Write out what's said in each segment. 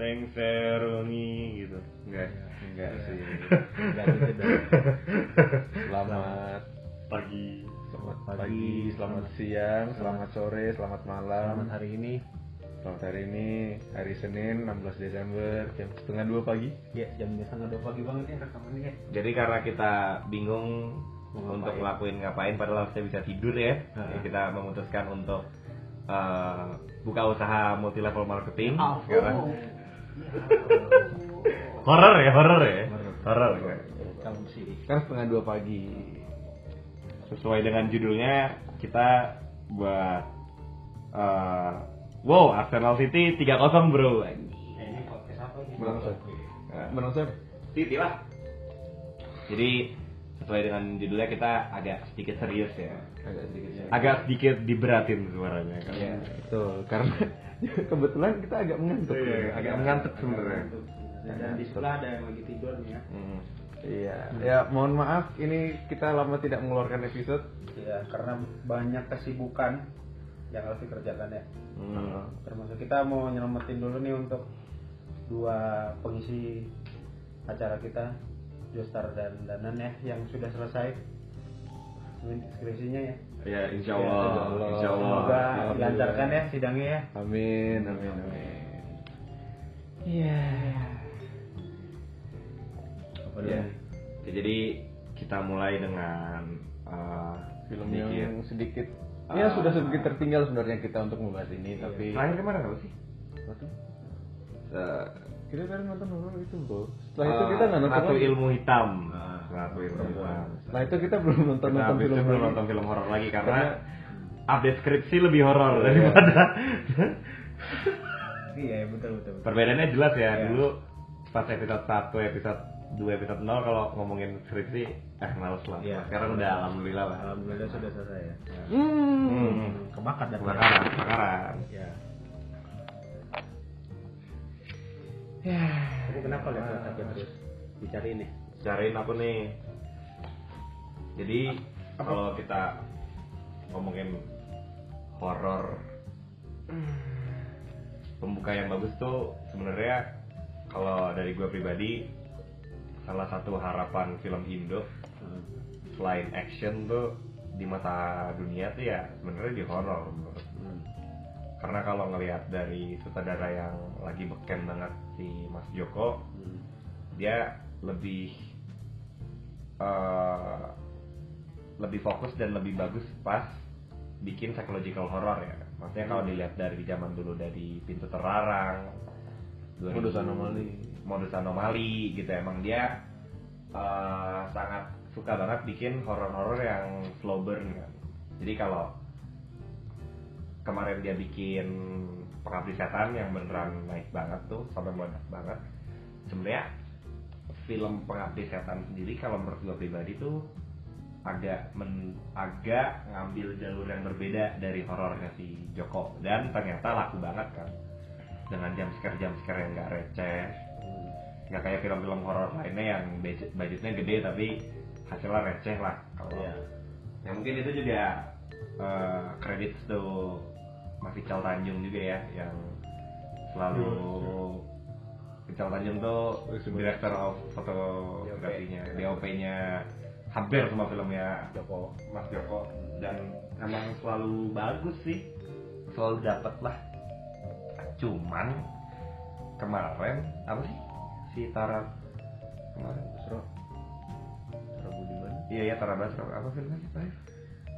lengser wengi gitu enggak Enggak Iya. sih. Enggak gitu dong. Selamat pagi Selamat Pagi, selamat siang, selamat sore, selamat malam. Selamat hari ini. Selamat hari ini, hari Senin 16 Desember jam setengah dua pagi. Ya, jam setengah dua pagi banget ya rekamannya ya. jadi karena kita bingung Mau untuk ngelakuin ngapain padahal kita bisa tidur ya. Jadi kita memutuskan untuk eh, buka usaha multi level marketing Oh. sekarang horor ya horor ya horor ya. Kamu sih. Sekarang setengah dua pagi. sesuai dengan judulnya kita buat eh, wow Arsenal City 3-0 bro Eh, ini podcast apa ini? Nah, Menang siapa? City lah jadi sesuai dengan judulnya kita agak sedikit serius ya Agak sedikit ya. agak sedikit diberatin suaranya kan Iya, betul. Karena kebetulan kita agak mengantuk. Iya, ya. agak mengantuk sebenarnya. Dan di sebelah ada yang lagi tidur nih ya. Hmm. Iya, ya mohon maaf ini kita lama tidak mengeluarkan episode. Ya, karena banyak kesibukan yang harus dikerjakan ya. Hmm. Termasuk kita mau nyelamatin dulu nih untuk dua pengisi acara kita Jostar dan Danan ya yang sudah selesai skripsinya ya. Ya insya Ya, Allah, insya Allah. insya Allah. Semoga Alhamdulillah. dilancarkan ya sidangnya ya. Amin, amin, amin. Iya. Apa Ya. Ya, jadi kita mulai dengan uh, Film sedikit. yang sedikit ya Ah. sudah sedikit tertinggal sebenarnya kita untuk membahas ini, tapi Terakhir ke mana apa sih? Tuh? Uh, kita kan nonton horor itu, Bro. Setelah itu kita nggak nonton lagi. Ilmu Hitam. Ah, Ratu Ilmu perempuan. Setelah itu kita belum nonton Kita nonton film belum lagi. nonton film horor lagi karena Karena- update skripsi lebih horor Iya. daripada Iya, betul betul. betul. perbedaannya jelas ya Iya. dulu pas episode 1, episode 2, episode 0 kalau ngomongin skripsi eh males lah Iya. sekarang udah alhamdulillah lah Alhamdulillah sudah selesai ya. Hmm. Hmm. Kebakar dan kebakaran kebakaran Ya. Kamu kenapa lihat laptopnya terus dicari nih? Cariin aku nih. Jadi kalau kita ngomongin horor pembuka yang bagus tuh sebenarnya kalau dari gue pribadi salah satu harapan film Indo selain action tuh di mata dunia tuh ya sebenarnya di horor menurut gue. karena kalau ngelihat dari sutradara yang lagi beken banget si Mas Joko dia lebih eh, lebih fokus dan lebih bagus pas bikin psychological horror ya. Maksudnya kalau dilihat dari zaman dulu dari pintu terlarang 2000 Modus anomali. modus anomali gitu emang dia eh, sangat suka banget bikin horor-horor yang slow burn kan. Jadi kalau kemarin dia bikin pengabdi setan yang beneran naik banget tuh sampai meledak banget sebenarnya film pengabdi setan sendiri kalau menurut gue pribadi tuh agak men, agak ngambil jalur yang berbeda dari horornya si Joko. Dan ternyata laku banget kan. Dengan jam scare jam scare yang nggak receh. Nggak kayak film-film horor lainnya yang budget budgetnya gede tapi hasilnya receh lah kalau Iya. ya mungkin itu juga eh, kredit tuh Mas Ical Tanjung juga ya yang selalu Ical Tanjung tuh director of fotografinya DOP-nya hampir semua filmnya Joko. Mas Joko dan emang selalu bagus sih selalu dapet lah cuman kemarin apa sih si Tara kemarin Basro. Basro Budiman. iya ya Tara Basro apa filmnya sih?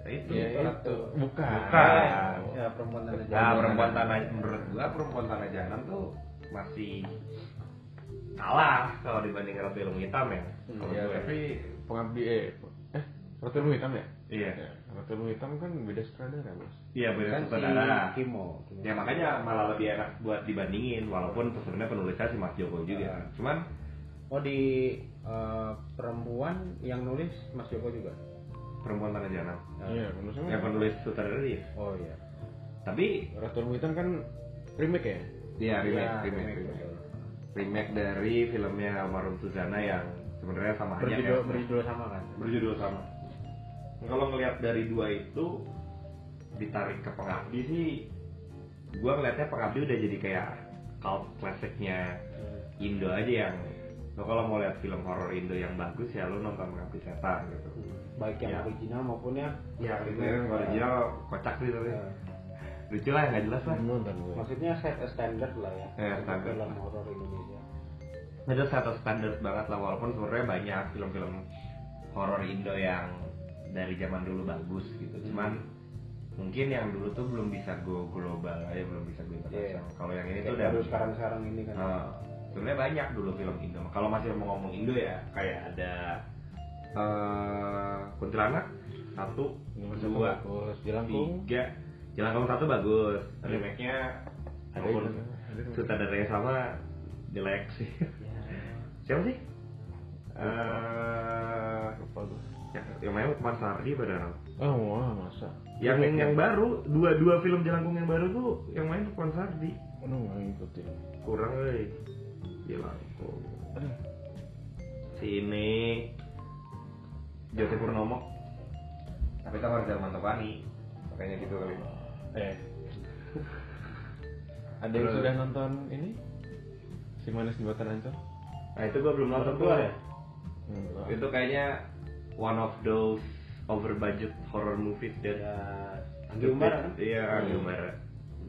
Ya, itu Ya Tara- itu bukan. Bukan. Ya perempuan tanah Nah, jalan. perempuan tanah menurut gua perempuan tanah jalan tuh masih kalah kalau dibanding Ratu Ilmu Hitam ya. Kalau Ya, gue. tapi pengabdi eh eh Ratu Ilmu Hitam ya? iya. Ya, Ratu Ilmu Hitam kan beda sutradara, Bos. Iya beda Kan si sutradara. Kimo. Kimo. Ya makanya malah lebih enak buat dibandingin walaupun sebenarnya penulisnya si Mas Joko juga. Cuman Oh di eh, perempuan yang nulis Mas Joko juga. perempuan tanah jalan Iya, menurut saya. yang penulis sutradara dia. Oh iya. Tapi Ratu Ilmu Hitam kan remake ya? Iya remake, Iya, remake, remake, remake. Remake dari filmnya Almarhum Suzana yang sebenarnya sama aja Berjudul ya. berjudul sama kan? berjudul sama. Kalau ngelihat dari dua itu ditarik ke pengabdi sih, gua ngelihatnya pengabdi udah jadi kayak cult klasiknya Indo aja yang lo kalau mau lihat film horor Indo yang bagus ya lo nonton Pengabdi Setan gitu baik yang Ya. original maupun yang ya itu yang original kocak sih tapi Ya. Lucu lah nggak jelas lah. Nonton gue maksudnya set a standard lah ya Ya, untuk standard. film horor Indonesia. Itu satu standar banget lah walaupun sebenarnya banyak film-film horor Indo yang dari zaman dulu bagus gitu. Cuman mungkin yang dulu tuh belum bisa go global aja belum bisa go internasional. Iya. kalau yang ini tuh udah sekarang sekarang ini kan. Nah, sebenarnya banyak dulu film Indo. Kalau masih mau ngomong Indo ya kayak ada eh kuntilanak satu dua jelangkung tiga Jelangkung satu bagus remake-nya Ada walaupun sutradaranya sama jelek sih. Ya. siapa sih? Eh yang, yang main Lukman Sardi padahal oh wah masa. Yang yang ya? baru dua dua film Jelangkung yang baru tuh yang main Lukman Sardi Aduh, nggak ngikutin kurang euy Jelangkung Aduh. si ini Jose Purnomo. Tapi itu harus Darman Topani. Makanya gitu kali eh. Ada yang Terus. sudah nonton ini? Si manis di Ancol? Nah itu gua belum nonton tuh ya? Enggak. itu kayaknya one of those over budget horror movies that ya Anggi Umbara kan? Iya Anggi Umbara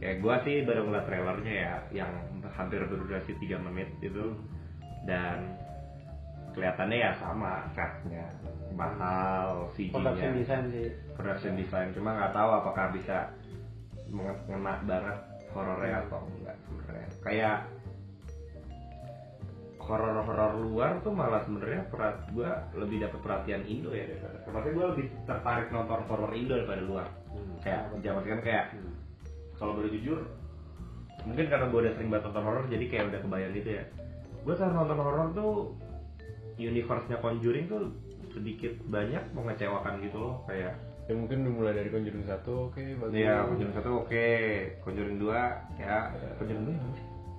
kayak gua sih baru ngeliat trailernya ya yang hampir berdurasi 3 menit itu. Dan kelihatannya ya sama setnya mahal production CG-nya design sih. Production design cuma nggak tahu apakah bisa mengena banget horornya atau enggak sebenarnya kayak horor-horor luar tuh malah sebenarnya perat gua lebih dapat perhatian Indo ya daripada maksudnya gua lebih tertarik nonton horor Indo daripada luar Hmm. kayak zaman sekarang kayak Hmm. kalau boleh jujur mungkin karena gue udah sering banget nonton horor jadi kayak udah kebayang gitu ya gue saat nonton horor tuh universe-nya Conjuring tuh sedikit banyak mengecewakan gitu loh kayak ya mungkin dimulai dari Conjuring satu oke bagus. Iya, Conjuring satu oke, Conjuring dua ya, Conjuring dua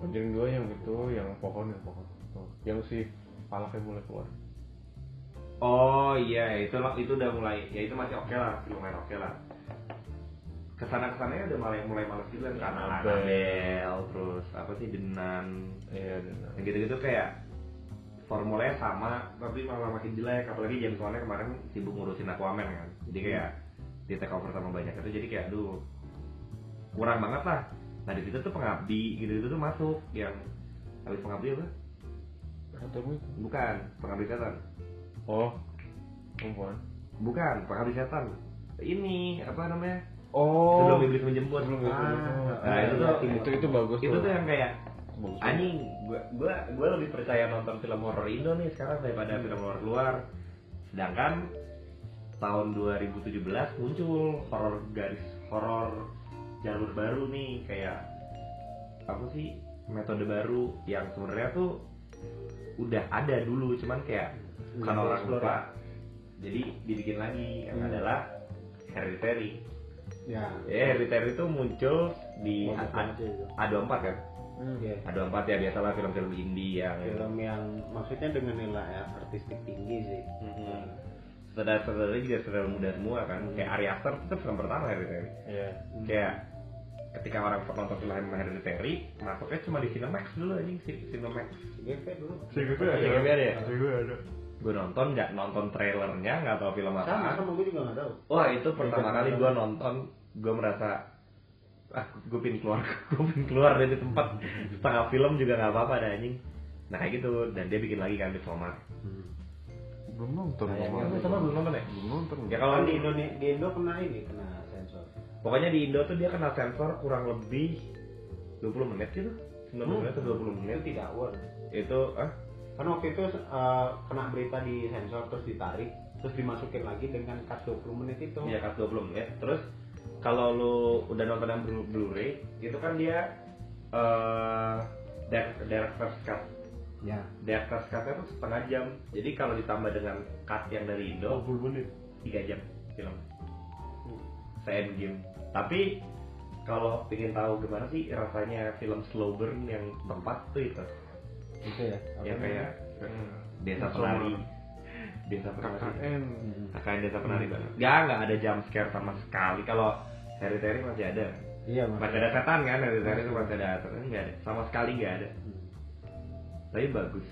Conjuring dua yang itu yang pohon yang pohon. Oh, yang si palaknya mulai keluar. Oh iya, itu itu udah mulai, ya itu masih oke lah, lumayan oke lah. Ke sana ke sananya udah mulai mulai males gitu kan, karena Annabelle. Terus apa sih Denan, iya dan yang gitu-gitu kayak formulanya sama, tapi malah makin jelek. Apalagi James Wan kemarin sibuk ngurusin Aquaman kan, jadi kayak di take over sama banyak itu, jadi kayak aduh kurang banget lah. Nah di situ tuh pengabdi gitu-gitu tuh masuk yang habis pengabdi apa? itu Bukan, pengabdi setan. oh perempuan Bukan, pengabdi setan. Ini apa namanya? oh Sebelum iblis menjemput. Sebelum iblis Ah, menjemput. Nah, itu tuh itu itu bagus itu tuh. yang kayak bagus anjing gua gua gua lebih percaya nonton film horor Indo nih sekarang daripada film horor luar. Sedangkan tahun 2017 muncul horor garis horor jalur baru nih kayak apa sih metode baru yang sebenarnya tuh udah ada dulu cuman kayak bukan orang lupa jadi dibikin lagi yang Hmm. adalah Hereditary ya ya Hereditary itu muncul di Bagus A- banget sih itu. A24 kan Iya. A24 ya biasalah film-film indie yang film yang maksudnya dengan nilai artistik tinggi sih Mhm. Saudara-saudara juga saudara muda semua kan. Kayak Ari Aster itu film pertama Hereditary iya. Kayak ketika orang nonton film Hereditary Masuknya cuma di Cinemax dulu anjing. Ci- Cinemax. GP dulu. CGV ada. Ya? gue ada. Gue nonton nggak nonton trailernya nggak tahu film sama apa. Sama gue juga nggak tahu. Wah itu pertama Iya, kali iya. gue nonton Gue merasa ah gue pingin keluar gue pingin keluar dari tempat. Setengah film juga nggak apa-apa ada anjing. Nah kayak gitu. Dan dia bikin lagi kan Midsommar belum nonton Nah, yang gua. Midsommar belum nonton ya? Belum nonton. Ya kalau di Indo di Indo kena ini kena sensor. Pokoknya di Indo tuh dia kena sensor kurang lebih 20 menit gitu. 19 menit atau 20 itu menit. tidak worth. Itu ah? Kan waktu itu eh, kena berita di sensor terus ditarik terus dimasukin lagi dengan cut 20 menit itu. Iya cut 20 menit. Terus kalau lu udah nonton yang Blu- Blu-ray, itu kan dia eh direct- director's cut. Ya Director's cut-nya tuh setengah jam. Jadi kalau ditambah dengan cut yang dari Indo, 20 menit 3 jam film. Saya game. Tapi kalau pengen tahu gimana sih rasanya film slow burn yang tempat tuh itu, itu ya yang kayak desa Midsommar. penari, desa penari. KKN Hmm. kakaknya desa penari banget. Gak, nggak ada jump scare sama sekali. Kalau Hereditary masih ada. iya mas masih ada setan kan dari tadi itu masih ada setan nggak ada sama sekali nggak ada tapi bagus.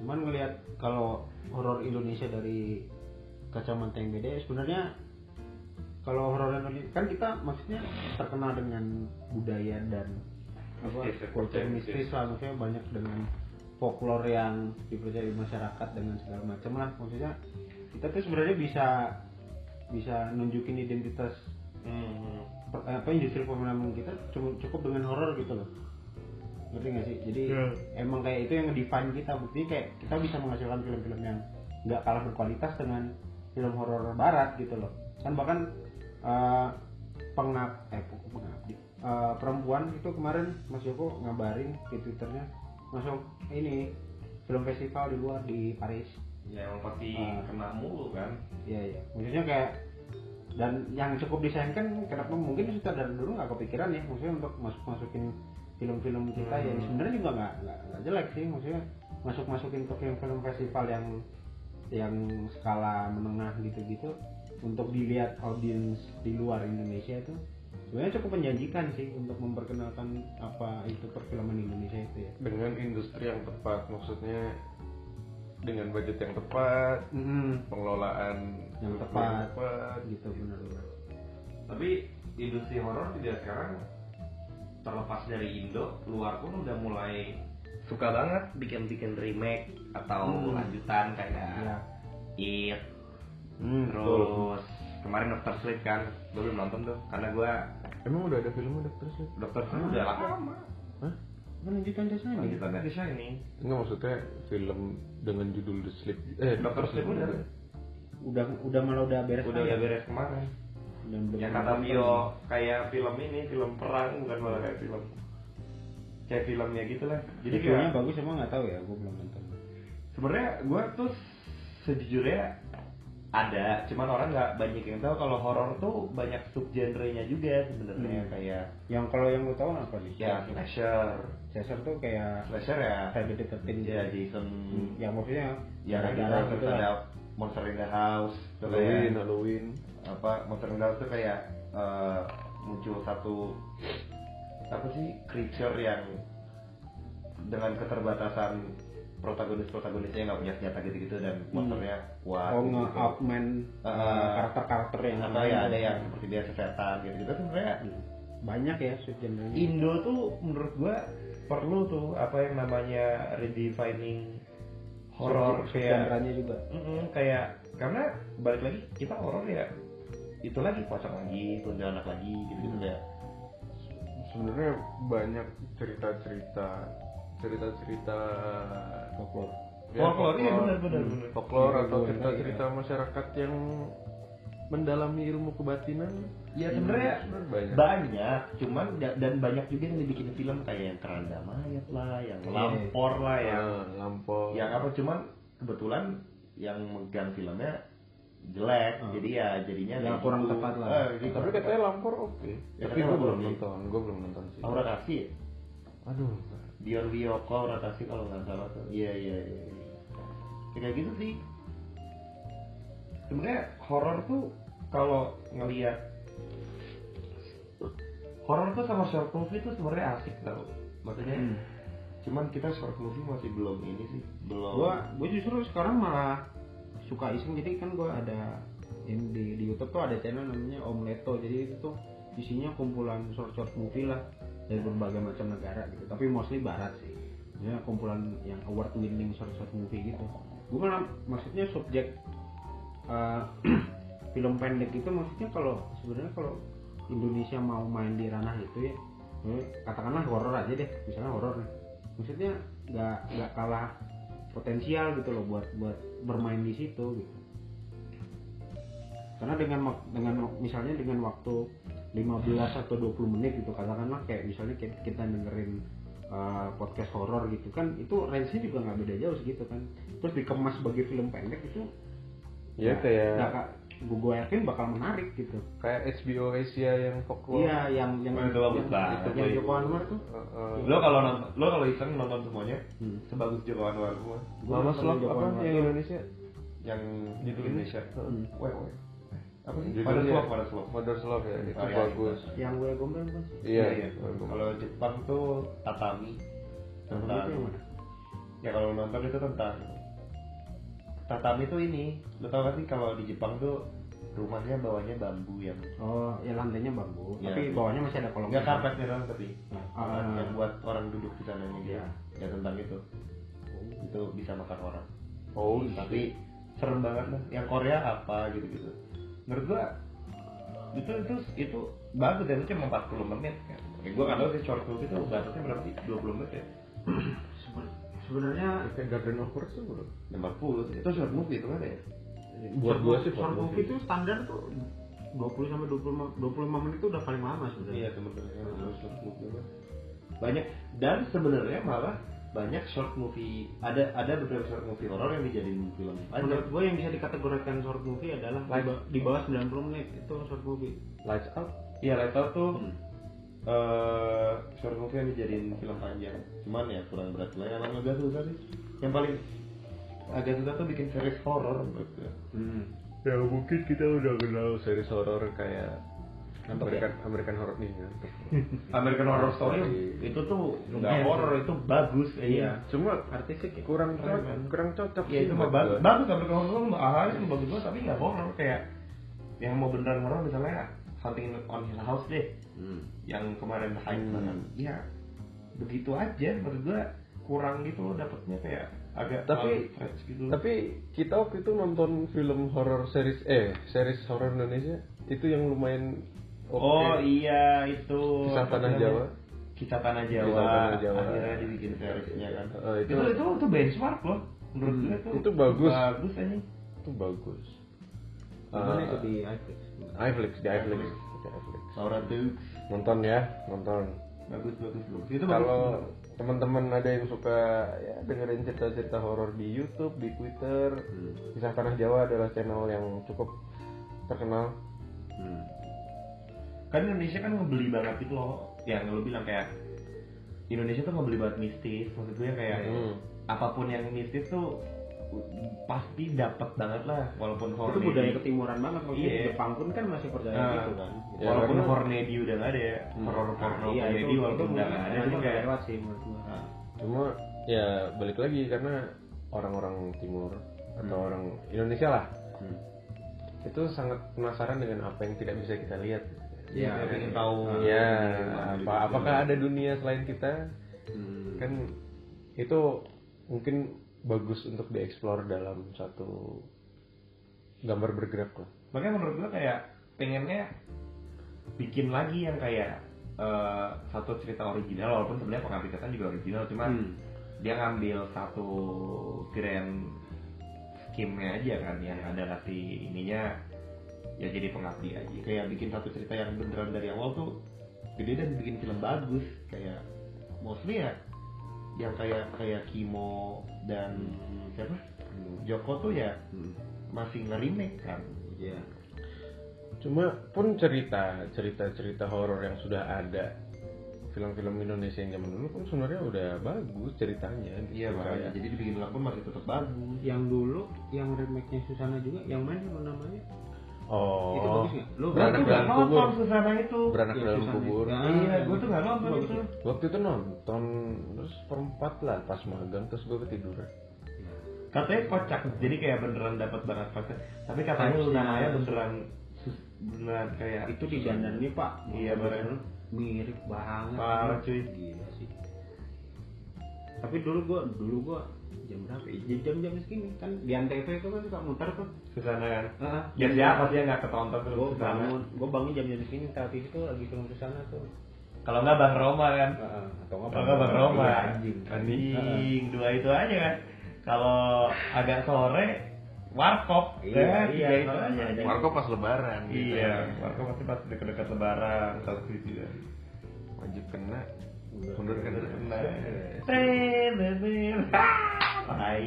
Cuman ngelihat kalau horor Indonesia dari kacamata yang beda ya sebenarnya kalau horor Indonesia kan kita maksudnya terkenal dengan budaya dan apa ya, kultur percaya mistis lah. Maksudnya banyak dengan folklore yang dipercaya di masyarakat dengan segala macam lah. Maksudnya kita tuh sebenarnya bisa bisa nunjukin identitas hmm. apa industri perfilman kita cukup dengan horor gitu loh ngerti gak sih jadi Iya. emang kayak itu yang define kita bukti kayak kita bisa menghasilkan film-film yang nggak kalah berkualitas dengan film horor barat gitu loh kan bahkan eh pengab eh pengabdi Eh, perempuan itu kemarin Mas Joko ngabarin di twitternya masuk ini film festival di luar di Paris ya emang pasti Ah. kena mulu kan Iya iya. Maksudnya kayak dan yang cukup disayangkan kenapa mungkin sutradara dulu nggak kepikiran ya maksudnya untuk masuk masukin film-film kita yang Hmm. sebenarnya juga nggak nggak jelek sih maksudnya masuk masukin ke film-film festival yang yang skala menengah gitu-gitu untuk dilihat audiens di luar Indonesia itu sebenarnya cukup menjanjikan sih untuk memperkenalkan apa itu perfilman Indonesia itu ya. dengan industri yang tepat maksudnya dengan budget yang tepat Mm-mm. pengelolaan Yang yang tepat. tepat gitu benar-benar. tapi industri horor juga sekarang terlepas dari Indo luar pun udah mulai suka banget. bikin-bikin remake atau Hmm. lanjutan kayak Ya. It Hmm, terus kemarin Doctor Sleep kan. Gue belum nonton tuh karena gue emang udah ada filmnya dokter sih Doctor Sleep udah lama. Hah? Lanjutan jasa ini. lanjutan dari ini Enggak maksudnya film dengan judul The Sleep. Eh Doctor Sleep udah? udah. Udah malah udah beres udah udah beres kemarin dan yang kata Vio kayak film ini film perang bukan malah kayak film. Kayak filmnya gitu lah jadi kayak bagus emang nggak tahu ya gue belum nonton. Sebenarnya gue tuh sejujurnya ada cuman orang nggak banyak yang tahu kalau horor tuh banyak subgenrenya juga sebenarnya Hmm. kayak yang kalau yang lu tahu apa nih ya slasher. Caesar tuh kayak slasher ya. The 13 ya Jason yang maksudnya ya kayak gitu terus gitu ada Monster in the House Halloween kayak Halloween apa Monster in House tuh kayak eh, muncul satu apa sih creature yang dengan keterbatasan protagonis protagonisnya nggak punya senjata gitu-gitu dan monsternya kuat oh gitu. up man Uh, karakter-karakter yang atau lain ya ada yang seperti biasa setan gitu-gitu sebenarnya Hmm. banyak ya subgenre Indo tuh menurut gua perlu tuh apa yang namanya redefining horor kayak juga Mm-mm, kayak karena balik lagi kita horor ya itu lagi pocong lagi kuntilanak lagi gitu gitu ya sebenarnya banyak cerita-cerita cerita-cerita folklore. Ya, Folklore, iya, benar, benar, Hmm, benar. folklore Iya, atau benar, cerita-cerita masyarakat yang mendalami ilmu kebatinan ya sebenarnya banyak. banyak cuman da- dan banyak juga yang dibikin film kayak yang keranda mayat lah yang Iya. lampor lah yang Ah, lampau yang apa cuman kebetulan yang megang filmnya jelek Hmm. jadi ya jadinya Yang kayak kurang gitu. tepat lah. Eh, jadi tapi katanya lampor oke Ya, tapi gue belum nonton gue belum nonton sih Aura kasih aduh Dion Wiyoko Aura kasih kalau nggak salah tuh iya iya iya iya. Ya, kayak gitu sih sebenarnya horor tuh kalau ngelihat horor tuh sama short movie tuh sebenarnya asik tau maksudnya Hmm. cuman kita short movie masih belum ini sih belum gua gua justru sekarang malah suka iseng. Jadi kan gua ada yang di, di YouTube tuh ada channel namanya Om Leto. Jadi itu tuh isinya kumpulan short short movie lah dari berbagai macam negara gitu. Tapi mostly barat sih. Ya kumpulan yang award winning short short movie gitu. Gua malah maksudnya subjek eh, film pendek itu maksudnya kalau sebenarnya kalau Indonesia mau main di ranah itu ya eh, katakanlah horor aja deh. Misalnya horor maksudnya nggak nggak kalah potensial gitu loh buat buat bermain di situ gitu. Karena dengan dengan misalnya dengan waktu 15 atau 20 menit gitu katakanlah kayak misalnya kita, kita dengerin uh, podcast horor gitu kan itu range-nya juga nggak beda jauh segitu kan. Terus dikemas sebagai film pendek itu ya nggak- kayak gue gue yakin bakal menarik gitu. Kayak HBO Asia yang folklore iya yang yang Oh, itu bagus yang, banget. yang, yang Joko Anwar tuh. Uh, uh, lo kalau nonton lo kalau iseng nonton semuanya? Hmm. sebagus Joko Anwar semua. Gua Mama Joko apa Anwar. yang. Indonesia? Yang di Indonesia. Hmm. Weh, weh. apa sih? Mother's Love. Mother's Love. Mother's Love ya itu Oh, iya, bagus. Yang gue gombel kan iya iya kalau Jepang tuh tatami. Tatami tentang itu yang mana? ya kalau nonton itu tentang tatami tuh ini lu tau gak sih kalau di Jepang tuh rumahnya bawahnya bambu yang oh ya lantainya bambu Iya. tapi bawahnya masih ada kolong nggak karpetnya doang tapi Ah. yang buat orang duduk di sananya gitu Iya. ya tentang itu. Itu bisa makan orang. Oh tapi serem banget lah. Yang Korea apa gitu gitu menurut gua itu itu itu bagus dan itu cuma 40 menit. Kan ya, gua kan tahu sih short movie itu batasnya berapa sih? 20 menit ya sebenarnya kayak Garden of Words tuh 40 sih itu short movie itu kan ya? Buat gua sih short movie itu standar tuh 20 sampai 25 25 menit itu udah paling lama sebenarnya. Iya sebenarnya kalau short movie mah. banyak dan sebenarnya malah banyak short movie. Ada ada beberapa short movie horor yang dijadiin film. Aja menurut gue yang bisa dikategorikan short movie adalah di bawah 90 menit itu short movie. Lights Out. Iya, Lights Out tuh Hmm. Eh short movie yang dijadiin film panjang. Cuman ya kurang berat lah. Emang agak susah sih. Yang paling agak susah tuh bikin series horor menurut gue. hmm. ya mungkin kita udah kenal series horor kayak Ngantuk American American Horror nih ngantuk. American Horror Story itu tuh nggak Iya. horor itu bagus. Iya. cuma artistik ya kurang cocok kan? kurang cocok Ya itu mah bagus. Bagus American Horror Story ah itu bagus banget tapi nggak horor kayak yang mau beneran horor misalnya Something on Hill House deh hmm. yang kemarin hype Hmm. banget. Ya begitu aja menurut gua kurang gitu loh dapetnya kayak agak Tapi- gitu. Tapi kita waktu itu nonton film horror series eh series horror Indonesia itu yang lumayan oke. Oh iya itu Kisah Tanah namanya? Jawa. Kisah Tanah Jawa. Kisah Tanah Jawa. Akhirnya dibikin seriesnya kan. Eh, itu, itu- itu itu benchmark loh. Menurut Hmm, gue itu itu bagus. Bagus aja. Itu bagus. Gimana Eh, itu di iFlix iFlix di iFlix. Laura Dukes Nonton ya, nonton. bagus bagus bagus. Itu Kalau teman-teman ada yang suka ya dengerin cerita-cerita horor di YouTube, di Twitter, Hmm. Kisah Tanah Jawa adalah channel yang cukup terkenal. Hmm. Kan Indonesia kan ngebeli banget itu loh. Yang lo bilang kayak Indonesia tuh ngebeli banget mistis. Maksud gue kayak Hmm. apa pun yang mistis tuh pasti dapat banget lah walaupun horror itu budaya ketimuran banget maksudnya Iya. Jepang pun kan masih percaya Nah, gitu kan Ya, walaupun karena- Hornedi udah nggak ada ya Hmm. horror porno iya, komedi itu, walaupun itu udah nggak ada itu kayak lewat sih menurut gua. Nah, Cuma ya balik lagi karena orang-orang timur atau Hmm. orang Indonesia lah Hmm. itu sangat penasaran dengan apa yang tidak bisa kita lihat. Iya, ya, pengen tahu Ya, apa apakah ada dunia selain kita? Hmm. Kan itu mungkin bagus untuk dieksplor dalam satu gambar bergerak lah. makanya menurut gua kayak pengennya bikin lagi yang kayak eh, satu cerita original walaupun sebenarnya pengabdi setan juga original cuman Hmm. dia ngambil satu grand scheme-nya aja kan yang ada nanti ininya ya jadi pengabdi aja kayak bikin satu cerita yang beneran dari awal tuh gede dan bikin film bagus kayak mostly ya yang kayak kayak Kimo dan siapa Joko tuh ya Hmm. masih nge-remake kan Iya. Cuma pun cerita cerita cerita horor yang sudah ada film-film Indonesia yang zaman dulu pun sebenarnya udah bagus ceritanya. gitu. iya Kayak- jadi dibikin pun masih tetap bagus Yang dulu yang remake-nya Susana juga yang mana namanya? Oh. Itu bagus nggak? Lu Gua beranak dalam kubur. nonton Susana itu Beranak Iya, dalam kubur. Ya. iya gue tuh gak nonton Bagus itu ya? Waktu itu nonton terus perempat lah pas magang terus gue ketiduran. katanya kocak jadi kayak beneran dapat banget kocak tapi katanya Maya beneran beneran kayak itu di dandan nih pak Iya, bener. mirip banget Parah, cuy. gila sih tapi dulu gua dulu gua jam berapa ya? jam jam segini kan di antv itu kan suka muter tuh Susana kan Heeh. biar siapa sih yang gak ketonton gue film Susana bangun gue bangun jam jam segini TV itu lagi film Susana tuh kalau nggak Bang Roma kan Heeh. atau kalau nggak Bang Roma Iya, anjing anjing dua itu aja kan kalau agak sore warkop Iya, kan? iya, iya. aja anjing. Warkop pas lebaran gitu. iya warkop pasti pas deket-deket lebaran kalau sisi Wajib kena. Udah. Mundur kan. Nah. Tai.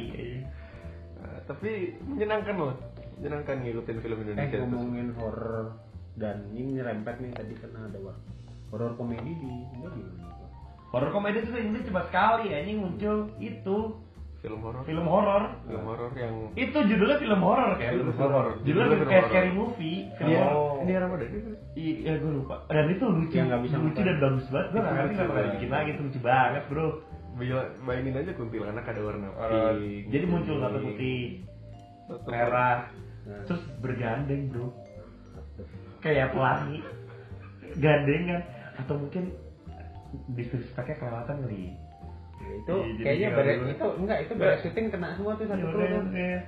Nah, tapi menyenangkan loh. Menyenangkan ngikutin film eh Indonesia terus. ngomongin horror dan ini nyerempet nih tadi kan ada war horror komedi di Indo gimana Horror komedi itu Indonesia cuma sekali anjing muncul itu film horor film horor film horor yang itu judulnya film horor kan Film horor. judulnya Judulnya film kayak scary movie film Iya, horor. ini Ramadan itu Iya, gue lupa. Dan itu lucu, Yang nggak bisa lucu dan bagus banget. Gue nggak ngerti kenapa dibikin lagi, itu lucu banget bro. Bayang- bayangin aja kuntilanak ada warna Orang- pink Jadi muncul satu putih, merah, Nah. terus bergandeng bro. Kayak pelangi, gandengan, atau mungkin di speknya kelewatan kali. Nah, itu Iya, jadi kayaknya beres itu enggak itu beres syuting kena semua tuh satu kru tuh.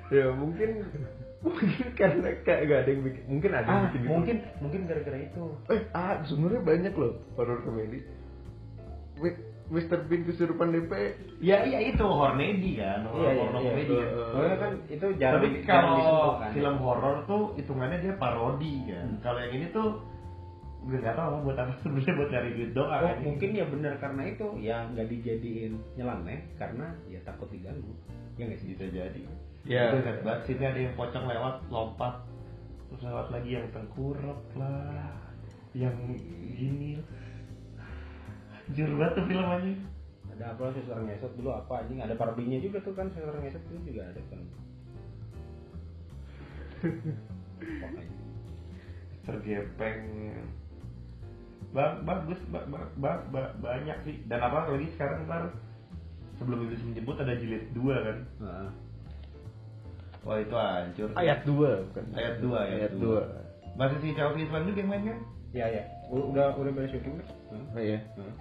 ya mungkin mungkin karena kayak gak ada yang bikin mungkin ada yang Ah, bikin gitu. mungkin mungkin gara-gara itu. eh ah sebenarnya banyak loh horor komedi Wi- Mr. Bean kesurupan DP Ya iya itu hornedi kan, horor Iya, iya, porno iya. komedi kan. Eh, Soalnya kan itu jarang Tapi disentuh kalau kan. film horor tuh hitungannya dia parodi kan. Hmm. Kalau yang ini tuh gue nggak tahu buat apa sebenarnya buat nyari duit doang. Oh, kan. mungkin ya benar karena itu ya nggak dijadiin nyeleneh karena ya takut diganggu. Ya nggak sih? bisa jadi. Ya. Itu kan sini ada yang pocong lewat lompat terus lewat lagi yang tengkurap lah, yang gini. Jujur banget tuh film aja. Ada apa lah suster ngesot dulu apa anjing ada parodinya juga tuh kan suster ngesot itu juga ada kan. Tergepeng ba bagus ba ba ba- ba- banyak sih dan apa lagi sekarang ntar sebelum iblis menjemput ada jilid 2 kan Heeh. wah itu hancur ayat 2 bukan Ayat dua, ayat ayat dua. 2 masih si Chelsea Islam juga yang main kan Ya ya. U- Udah udah beres syuting kan? Heeh. oh iya Heeh.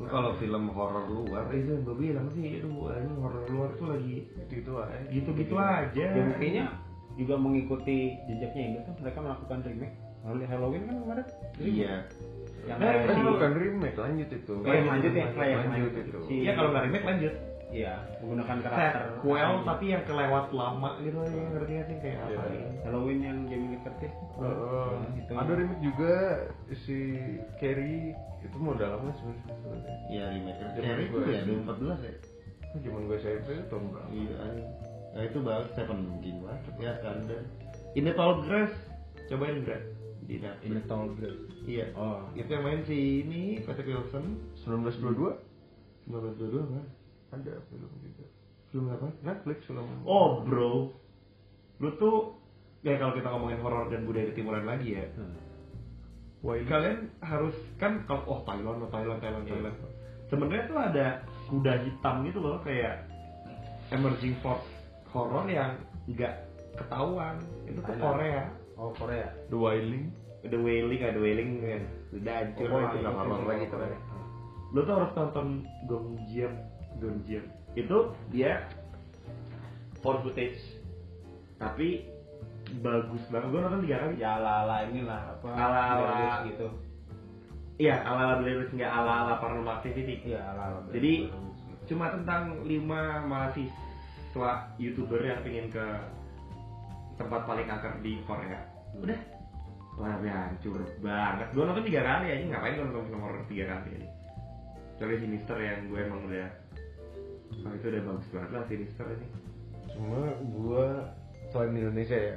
Lu kalau film horor luar itu yang gue bilang sih itu ini horor luar tuh lagi itu itu aja. Gitu-gitu aja. Ya kayaknya juga mengikuti jejaknya Indo tuh mereka melakukan remake. Hall- Halloween kan kemarin? Iya. Yang Nah, kan bukan remake lanjut itu. Oh, yang lanjut ya? Yang lanjut lanjut. itu. Iya kalau nggak remake lanjut iya menggunakan karakter. Sequel tapi yang kelewat lama gitu ya ngerti gak sih? Kayak Iya. apa ini? Halloween yang Jamie Lee Curtis Oh, Nah, itu. ada remake juga si Carrie itu modal lama sebenarnya iya remake Carrie. Itu gue. ya 2014 ya. Itu zaman gue SMP itu tahun berapa? Iya. Nah itu bagus Seven mungkin banget ya kan dan. In the Tall Grass. Cobain enggak di Netflix. In the Tall Grass. Iya. oh. Itu yang main si ini Patrick Wilson. 1922 1922 kan? Ada film juga Film apa? Netflix film Oh bro, lu tuh ya kalau kita ngomongin horor dan budaya ketimuran lagi ya, Hmm. Wiley kalian harus kan kalau oh Thailand, oh, Thailand, Thailand, Iya. Thailand. Sebenarnya tuh ada kuda hitam gitu loh kayak emerging force horror yang nggak ketahuan. Itu tuh. Korea. oh Korea The Wailing The Wailing, ada Wailing kan. Udah hancur Oh, itu nggak horor lagi. Korea. Lu tuh harus nonton Gongjam, Gongjam. Itu dia found footage. Tapi bagus banget. Gue nonton tiga kali. ya ala ala inilah apa Ala-ala. Blair Witch gitu Iya, ala-ala Blair Witch nggak ala-ala Paranormal Activity. iya ala ala Blair Jadi cuma tentang lima mahasiswa youtuber yang pengen ke tempat paling angker di Korea. Udah. Wah, hancur banget. Gue nonton tiga kali aja, ngapain gue nonton film horror tiga kali aja. Kecuali Sinister yang gue emang udah Oh itu udah bagus banget lah Sinister ini. Cuma gue selain di Indonesia ya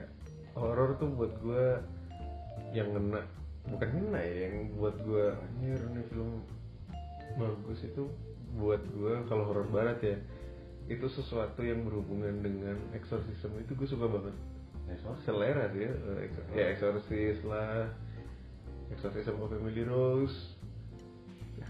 horor tuh buat gue yang ngena. Bukan ngena ya yang buat gue anjir ini film bagus itu buat gue kalau horor barat ya itu sesuatu yang berhubungan dengan eksorsisme. Itu gue suka banget. Selera sih ya Eh, ya eksorsis lah. Eksorsisme of Emily Rose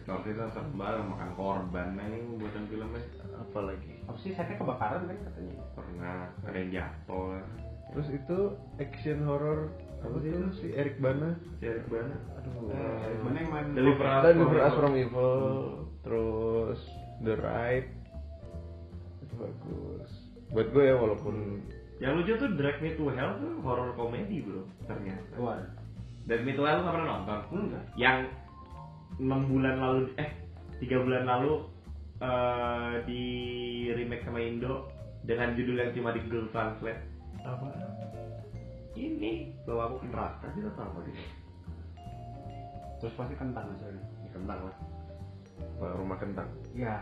Kalau kita banget makan korban nah ini buatan filmnya apalagi apa sih saya kebakaran kan katanya? Pernah ada yang jatuh lah terus itu action horror apa sih itu? si Eric Bana. Jarak banget aduh. Eh, mana yang main Deliver Us from Deliver Us Evil. from Evil. Terus The Ride. Itu bagus. Buat gue ya walaupun Yang lucu tuh Drag Me to Hell tuh horror komedi bro ternyata. Wah, Drag Me to Hell lu gak pernah nonton? enggak. Yang 6 bulan lalu, eh 3 bulan lalu eh di remake sama Indo dengan judul yang cuma di Google Translate. Apa? Ini bawa aku ke neraka sih atau apa dia? terus pasti kentang Ya, kentang lah Wah, rumah kentang. Ya.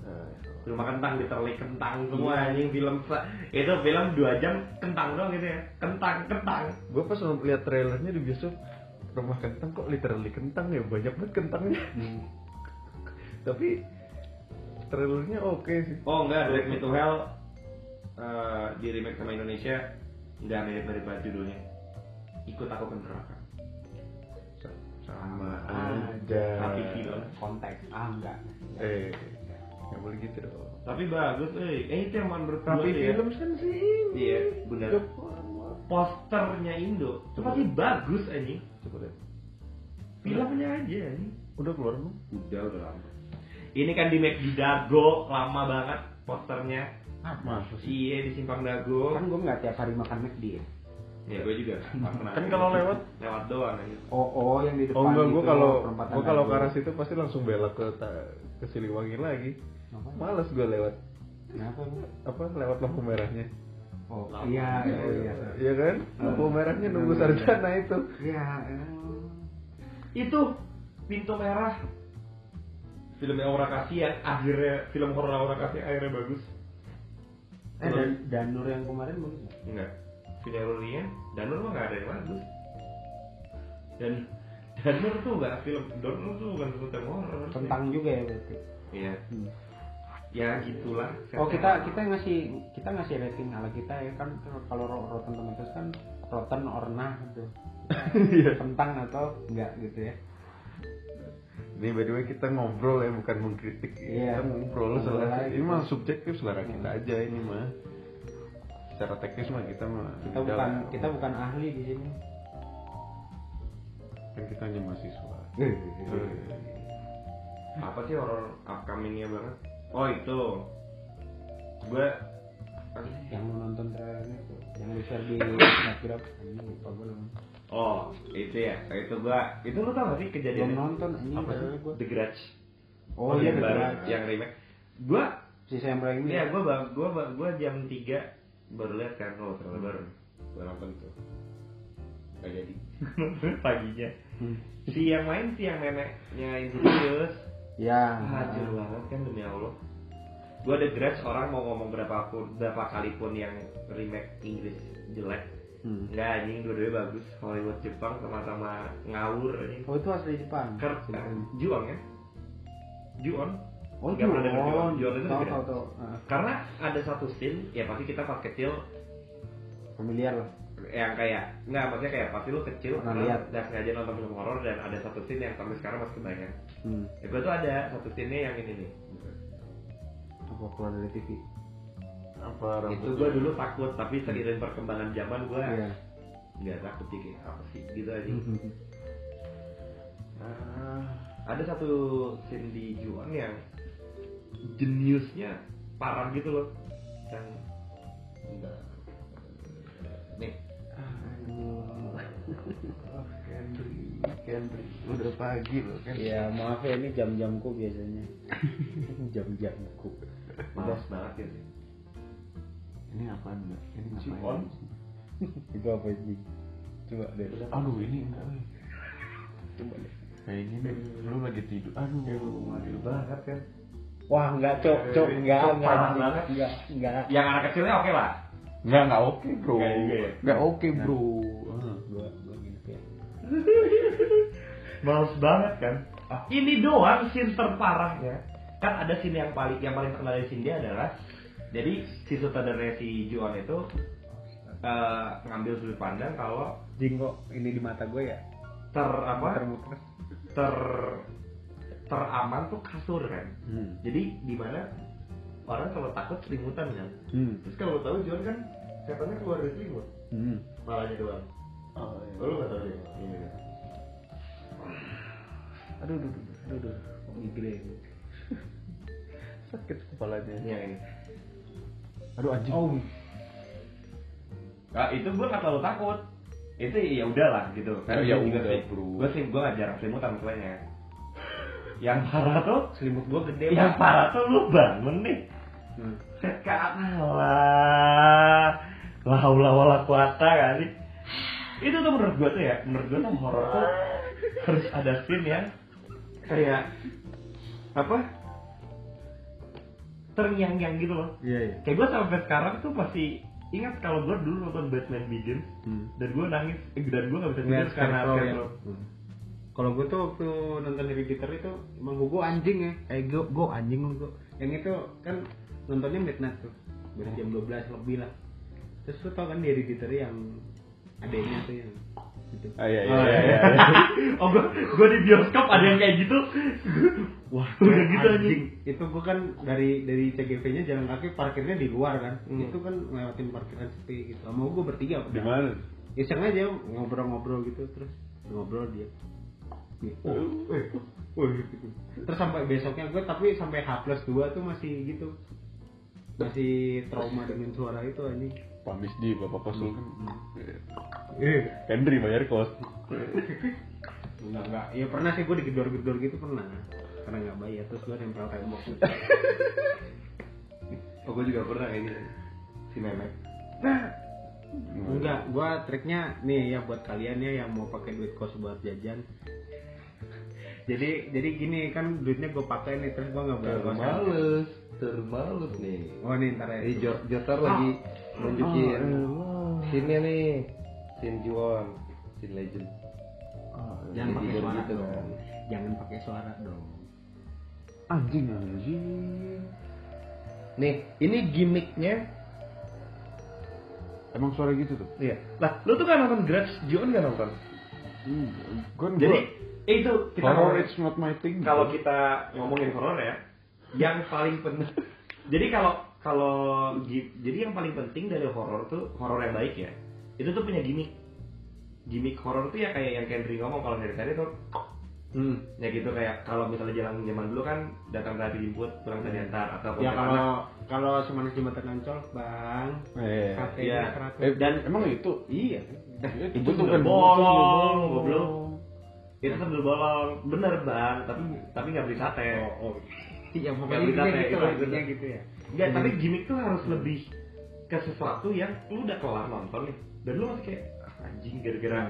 Nah, Rumah kentang diterlik kentang semua anjing film itu film 2 jam kentang doang gitu ya. Kentang kentang. Gue pas lihat trailernya di bioskop rumah kentang kok literally kentang ya banyak banget kentangnya Hmm. tapi trailernya oke sih Oh enggak, Drag Me to Hell eh, di remake sama Indonesia nggak mirip mirip banget judulnya. Ikut aku ke neraka. sama aja Tapi film. konteks ah enggak eh nggak boleh gitu dong Tapi bagus, eh. Eh itu yang man berdua tapi tuh ya. film kan sih ini Iya, benar. Posternya Indo, itu pasti bagus anjing. coba deh Filmnya aja anjing. udah keluar belum Udah, udah lama. Ini kan di Mac di Dago, lama banget posternya. ah masa Iya di Simpang Dago. kan gue nggak tiap hari makan McD ya Ya gue juga. pernah. Kan kalau lewat- lewat doang aja. oh oh yang di depan Oh enggak, gue kalau gue kalau ke arah situ pasti langsung belok ke ta- ke Siliwangi lagi. Males gue lewat Kenapa apa lewat lampu merahnya. Oh Lama. iya iya iya Iya kan? Lampu merahnya nunggu sarjana itu. iya. Itu pintu merah. Filmnya Aura Kasih yang akhirnya film horor Aura Kasih akhirnya bagus. eh dan Danur yang kemarin bagus nggak? Enggak. Finalnya Danur mah nggak ada yang bagus. Dan Danur tuh nggak film Danur tuh bukan film horor. tentang juga ya berarti Iya. Hmm. Ya gitulah. Oh kita kita ngasih kita ngasih rating ala kita ya kan kalau ro- Rotten Tomatoes kan Rotten or nah gitu. Iya. Tentang atau enggak gitu ya. Ini by the way kita ngobrol ya bukan mengkritik. Iya. Kita ngobrol selera. Ini gitu. mah subjektif selera kita Hmm. aja ini mah. Secara teknis mah kita mah Kita bukan kita bukan ahli di sini. kan kita hanya mahasiswa. Eh, apa sih horor upcomingnya banget? Oh itu. Gue Yang mau nonton trailernya tuh, yang lu share di Snapgram, ini lupa gue belum. Oh, itu ya. Itu gua itu lu tau gak sih Belum kejadian nonton ini Apa trailer gue. The Grudge? Oh iya yang baru, benar. yang remake. Gua Si Sam Raimi. Iya, gua bang, gua bang, gua jam 3 baru lihat kan oh trailer baru. Gua nonton tuh. Gak jadi. Paginya. Hmm. Si yang main si yang neneknya Insidious. Ya. Hancur banget kan demi Allah. Gua ada grudge orang mau ngomong berapa pun berapa kali pun yang remake Inggris jelek. Hmm. Enggak anjing dua-duanya bagus. Hollywood Jepang sama-sama ngawur anjing. Oh itu asli Jepang. Ker Si Raimi. Juang ya? Juon. Oh Nggak pernah dengar Juon. Juon. Itu Tahu beda. tahu tahu. Ah, Karena ada satu scene ya pasti kita pas kecil Familiar lah. yang kayak nggak maksudnya kayak pasti lu kecil karena lihat. nggak sengaja nonton film horor dan ada satu scene yang sampai sekarang masih kebayang. Hmm. Ya gue tuh ada satu scene yang ini nih. Apa keluar dari TV? Apa rambut? Itu gue dulu takut tapi seiring perkembangan zaman gue Iya. nggak takut sih kayak apa sih gitu aja. Ah, Ada satu scene di Juang yang jeniusnya parah gitu loh. Yang enggak nih. Kendri, Kendri. Udah pagi loh kan. Iya maaf ya ini jam-jamku biasanya. Jam-jamku. malas banget ya sih. Ini apaan enggak? Ini ngapain? Itu apa sih? Coba deh. Aduh ini enggak. Coba deh. Kayaknya nih, lu lagi tidur. Aduh. Adil banget kan. Wah enggak cok cok enggak Cok, enggak banget. enggak enggak. Yang anak kecilnya oke lah. Enggak, enggak oke, Bro. Enggak ya? Enggak oke, Bro. Males banget kan. Ini doang scene terparahnya. Kan ada scene yang paling yang paling terkenal dari scene dia adalah jadi si sutradara si Juan itu eh, ngambil sudut pandang kalau Jinggo ini di mata gue ya. ter apa Muter-muter. ter teraman tuh kasur kan. Hmm. Jadi di mana orang kalau takut selimutan kan. Hmm. Terus kalau tahu Juan kan setannya keluar dari selimut, Hmm. malahnya doang. Oh, iya. Oh, lu nggak tahu deh. Ini kan. Aduh, aduh, aduh, aduh, aduh. Migrain. Sakit kepalanya. Yang ini. Aduh anjing. Oh, Nah, itu gue nggak terlalu takut. Itu ya udahlah gitu. Oh, ya juga udah, sih, bro. Gue sih gue nggak jarang selimutan masalahnya. Yang parah tuh, selimut gue gede. yang parah tuh lu bangun nih. Hmm. Sekarang lah, la haula wala quwata kali. Itu tuh menurut gue tuh ya, menurut gue tuh horor tuh harus ada scene yang kayak apa? Terngiang-ngiang gitu loh. Iya iya. Kayak gue sampai sekarang tuh masih ingat kalau gue dulu nonton Batman Begins Hmm. dan gue nangis eh, dan gue gak bisa tidur karena Scarecrow ya. Hmm. Kalau gue tuh waktu nonton Hereditary itu emang gue anjing ya. Eh gue gue anjing lu gue. yang itu kan nontonnya midnight tuh dari jam 12 lebih lah terus lu tau kan di Hereditary yang adanya tuh yang gitu Ah, iya, iya, Oh, iya, iya. iya. oh gua, gua di bioskop ada yang kayak gitu Wah, Udah gitu anjing. Itu gua kan dari dari CGV-nya jalan kaki parkirnya di luar kan. Hmm. Itu kan ngelewatin parkiran sepi gitu. Sama gua bertiga Di mana? Iseng aja ngobrol-ngobrol gitu terus ngobrol dia. Nih, Oh, eh, oh, gitu. Terus sampai besoknya gue tapi sampai H plus 2 tuh masih gitu. Masih trauma dengan suara itu anjing. Pak Misdi, Bapak Kos kan. Eh, Henry bayar kos. enggak enggak. Ya pernah sih gue digedor-gedor gitu pernah. Karena nggak bayar terus gue nempel tembok. oh gua juga pernah kayak gitu si memek Enggak, gua triknya nih ya buat kalian ya yang mau pakai duit kos buat jajan. jadi jadi gini kan duitnya gue pakai nih terus gua nggak bayar kosan. Termales, termales nih. Oh nih ntar ya. Ini Jo- Jotar lagi nunjukin scene-nya nih. Scene Juon, scene legend. Jangan pakai suara gitu dong. kan. Jangan pakai suara dong. Anjing anjing. Nih, ini gimmicknya. Emang suara gitu tuh? iya lah lu tuh kan nonton Grudge John nggak nonton Gue jadi eh, itu kita horror it's not my thing. kalau kita ngomongin horor ya yang paling penting jadi kalau kalau jadi yang paling penting dari horor tuh horor yang baik ya itu tuh punya gimmick gimmick horor tuh ya kayak yang Kendri ngomong kalau dari tadi tuh Hmm. ya gitu kayak kalau misalnya jalan zaman dulu kan datang tadi jemput pulang tadi antar atau Ya kalau kalau semuanya jembatan ancol, Bang. Eh, iya. keraton. eh, Dan- emang itu? Iya. itu Itu tuh kan bolong goblok itu sambil bolong bener bang tapi tapi nggak beli sate Oh, oh. Iya, pokoknya beli intinya sate, gitu itu lah, intinya gitu ya. Enggak, tapi gimmick tuh harus lebih ke sesuatu yang lu udah kelar nonton nih dan lu masih kayak "Ah, anjing gara-gara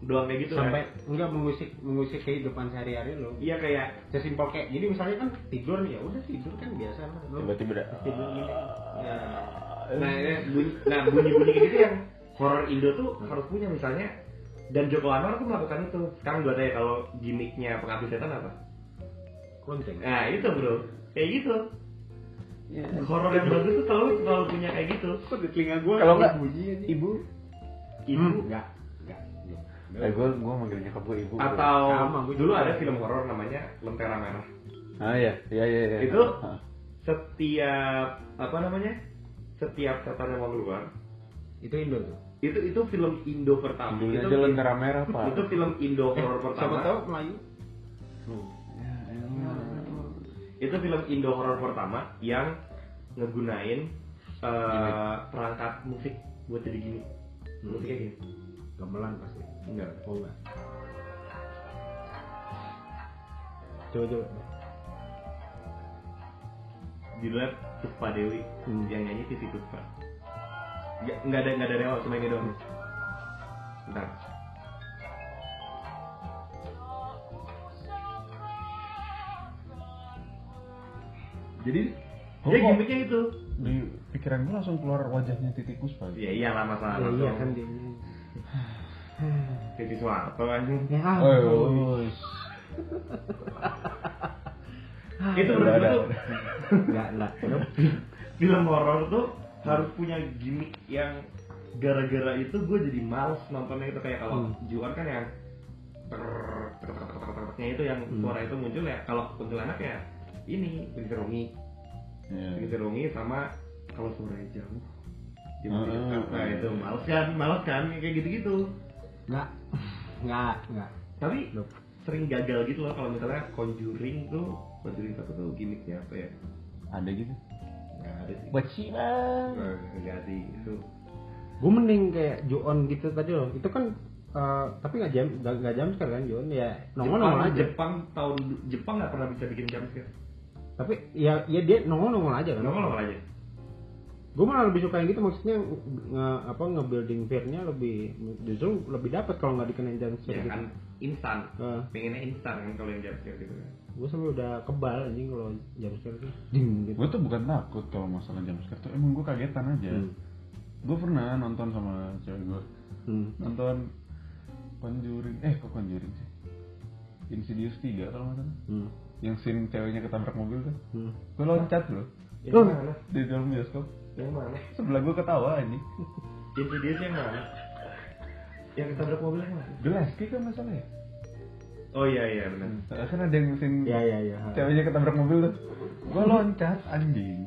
doang kayak gitu Sampai kan. enggak mengusik mengusik kehidupan sehari-hari lo. iya kayak Sesimpel kayak jadi misalnya kan tidur nih ya udah tidur kan biasa lah. Lo Tiba-tiba tidur gini. Ya. nah ini bunyi nah bunyi bunyi gitu yang horror Indo tuh harus punya misalnya dan Joko Anwar tuh melakukan itu sekarang gue tanya kalau gimmicknya pengabdi setan apa Lonceng. nah itu bro kayak gitu horor yang bagus tuh selalu selalu punya kayak gitu Kok di telinga gua Kalau nggak, bunyi. Ibu. ibu enggak, enggak. Eh, gue gue manggil nyokap gue ibu. atau Sama, gua dulu ada film horor namanya Lentera Merah Ah iya, iya iya iya. Itu? Ah. setiap apa namanya setiap setan yang mau keluar Itu Indo tuh. itu itu film Indo pertama Dulunya itu aja lentera merah pak. itu film Indo horor Siapa pertama tahu Melayu? Itu film Indo horor pertama yang ngegunain eh, perangkat musik buat jadi gini musiknya gini Gamelan pasti. enggak Oh enggak. Coba coba. judulnya Puspa Dewi Hmm. yang nyanyi Titi Puspa nggak nggak ada nggak ada dewa cuma ini doang Bentar. Jadi Oh, dia kok- gimmicknya itu Di pikiran gue langsung keluar wajahnya titik puspa. ya iyalah masalah Ya, iya tuh. kan dia. Titi Soeharto anjing Ya Oh, ampun. itu Udah, menurut gue udah. Enggak lah. film horor tuh harus punya gimmick yang gara-gara itu gue jadi males nontonnya itu kayak kalau Hmm. Juan kan yang ter- ter- ter- ter- ter- ter- itu yang Hmm. suara itu muncul ya kalau kuntilanak ya ini begitu rungi Iya. rungi sama kalau suaranya jauh di nah ah, itu males kan males kan kayak gitu-gitu Enggak. Enggak, enggak. tapi Nope. sering gagal gitu loh kalau misalnya Conjuring tuh Conjuring satu tuh gimmicknya apa ya Ada gitu. nggak ada sih Bacina. Nggak, nggak sih itu Gue mending kayak Joon gitu tadi loh. Itu kan eh, tapi nggak jam nggak nggak jam sekarang kan Joon ya nongol nongol Jepang, aja. Jepang tahun Jepang nggak pernah bisa bikin jump scare. Tapi ya ya dia nongol nongol aja kan. Nongol nongol aja. Gue malah lebih suka yang gitu maksudnya nge, apa nge-building fear-nya lebih justru lebih dapat kalau nggak dikenain jam Ya gitu. kan instan. Eh, Pengennya instan kan kalau yang scare gitu kan. gue sampai udah kebal anjing kalau jam scare ding gitu. Gue tuh bukan takut kalau masalah jam scare tuh emang gue kagetan aja. Hmm. Gue pernah nonton sama cewek gue Hmm. nonton Conjuring eh kok Conjuring sih Insidious 3 kalau nggak salah Hmm. Yang scene ceweknya ketabrak mobil tuh Hmm. gue loncat loh Yang Loh. mana? di dalam bioskop Yang mana? sebelah gue ketawa anjing Insidious yang mana? Yang ketabrak mobil yang mana? Gillespie kan masalah ya Oh iya iya benar. kan ada yang scene Ya ya ya. ceweknya ketabrak mobil tuh gue loncat anjing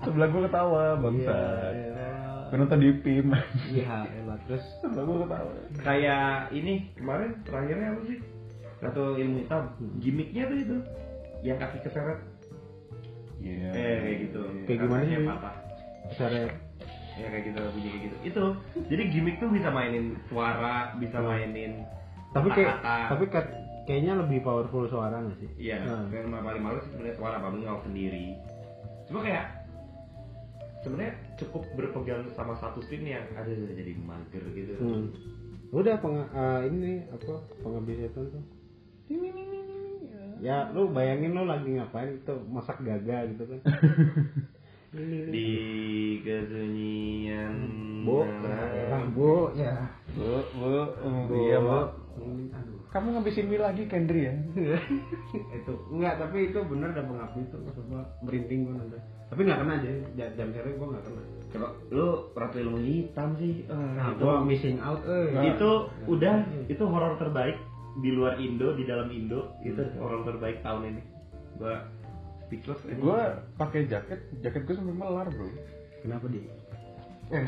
sebelah gue ketawa bangsa gue nonton di PIM Iya, elah terus sebelah gue ketawa Kayak ini kemarin terakhirnya apa sih? Ratu ilmu hitam. Gimiknya tuh itu. Yang kaki keseret. iya Eh kayak gitu. Kayak gimana sih? patah. seret Ya kayak gitu bunyi kayak gitu. Itu. Jadi gimmick tuh bisa mainin suara, bisa mainin tapi kayak tapi ka- kayaknya lebih powerful suara nggak sih? Iya, Nah. yang paling malu sih sebenarnya suara Pak Bengal sendiri. Cuma kayak sebenarnya cukup berpegang sama satu scene yang ada jadi mager gitu. Hmm. Udah peng eh, ini apa pengabdi setan tuh. Ya lu bayangin lu lagi ngapain itu masak gaga gitu kan. Di kesunyian Bu, ah, bu, ya. bu bu Bu. iya bu kamu ngabisin mie lagi Kendri ya itu enggak tapi itu bener ada pengabdi itu coba merinding gua nanti. Tapi nggak kena aja jam, jam sore gua nggak kena. Coba lu ratu ilmu hitam sih. Ah, Nah, itu, gua missing out eh. itu udah itu horor terbaik di luar Indo, di dalam Indo itu horor terbaik tahun ini. Gua speechless gue pakai jaket jaket gue sampai melar bro Kenapa di? eh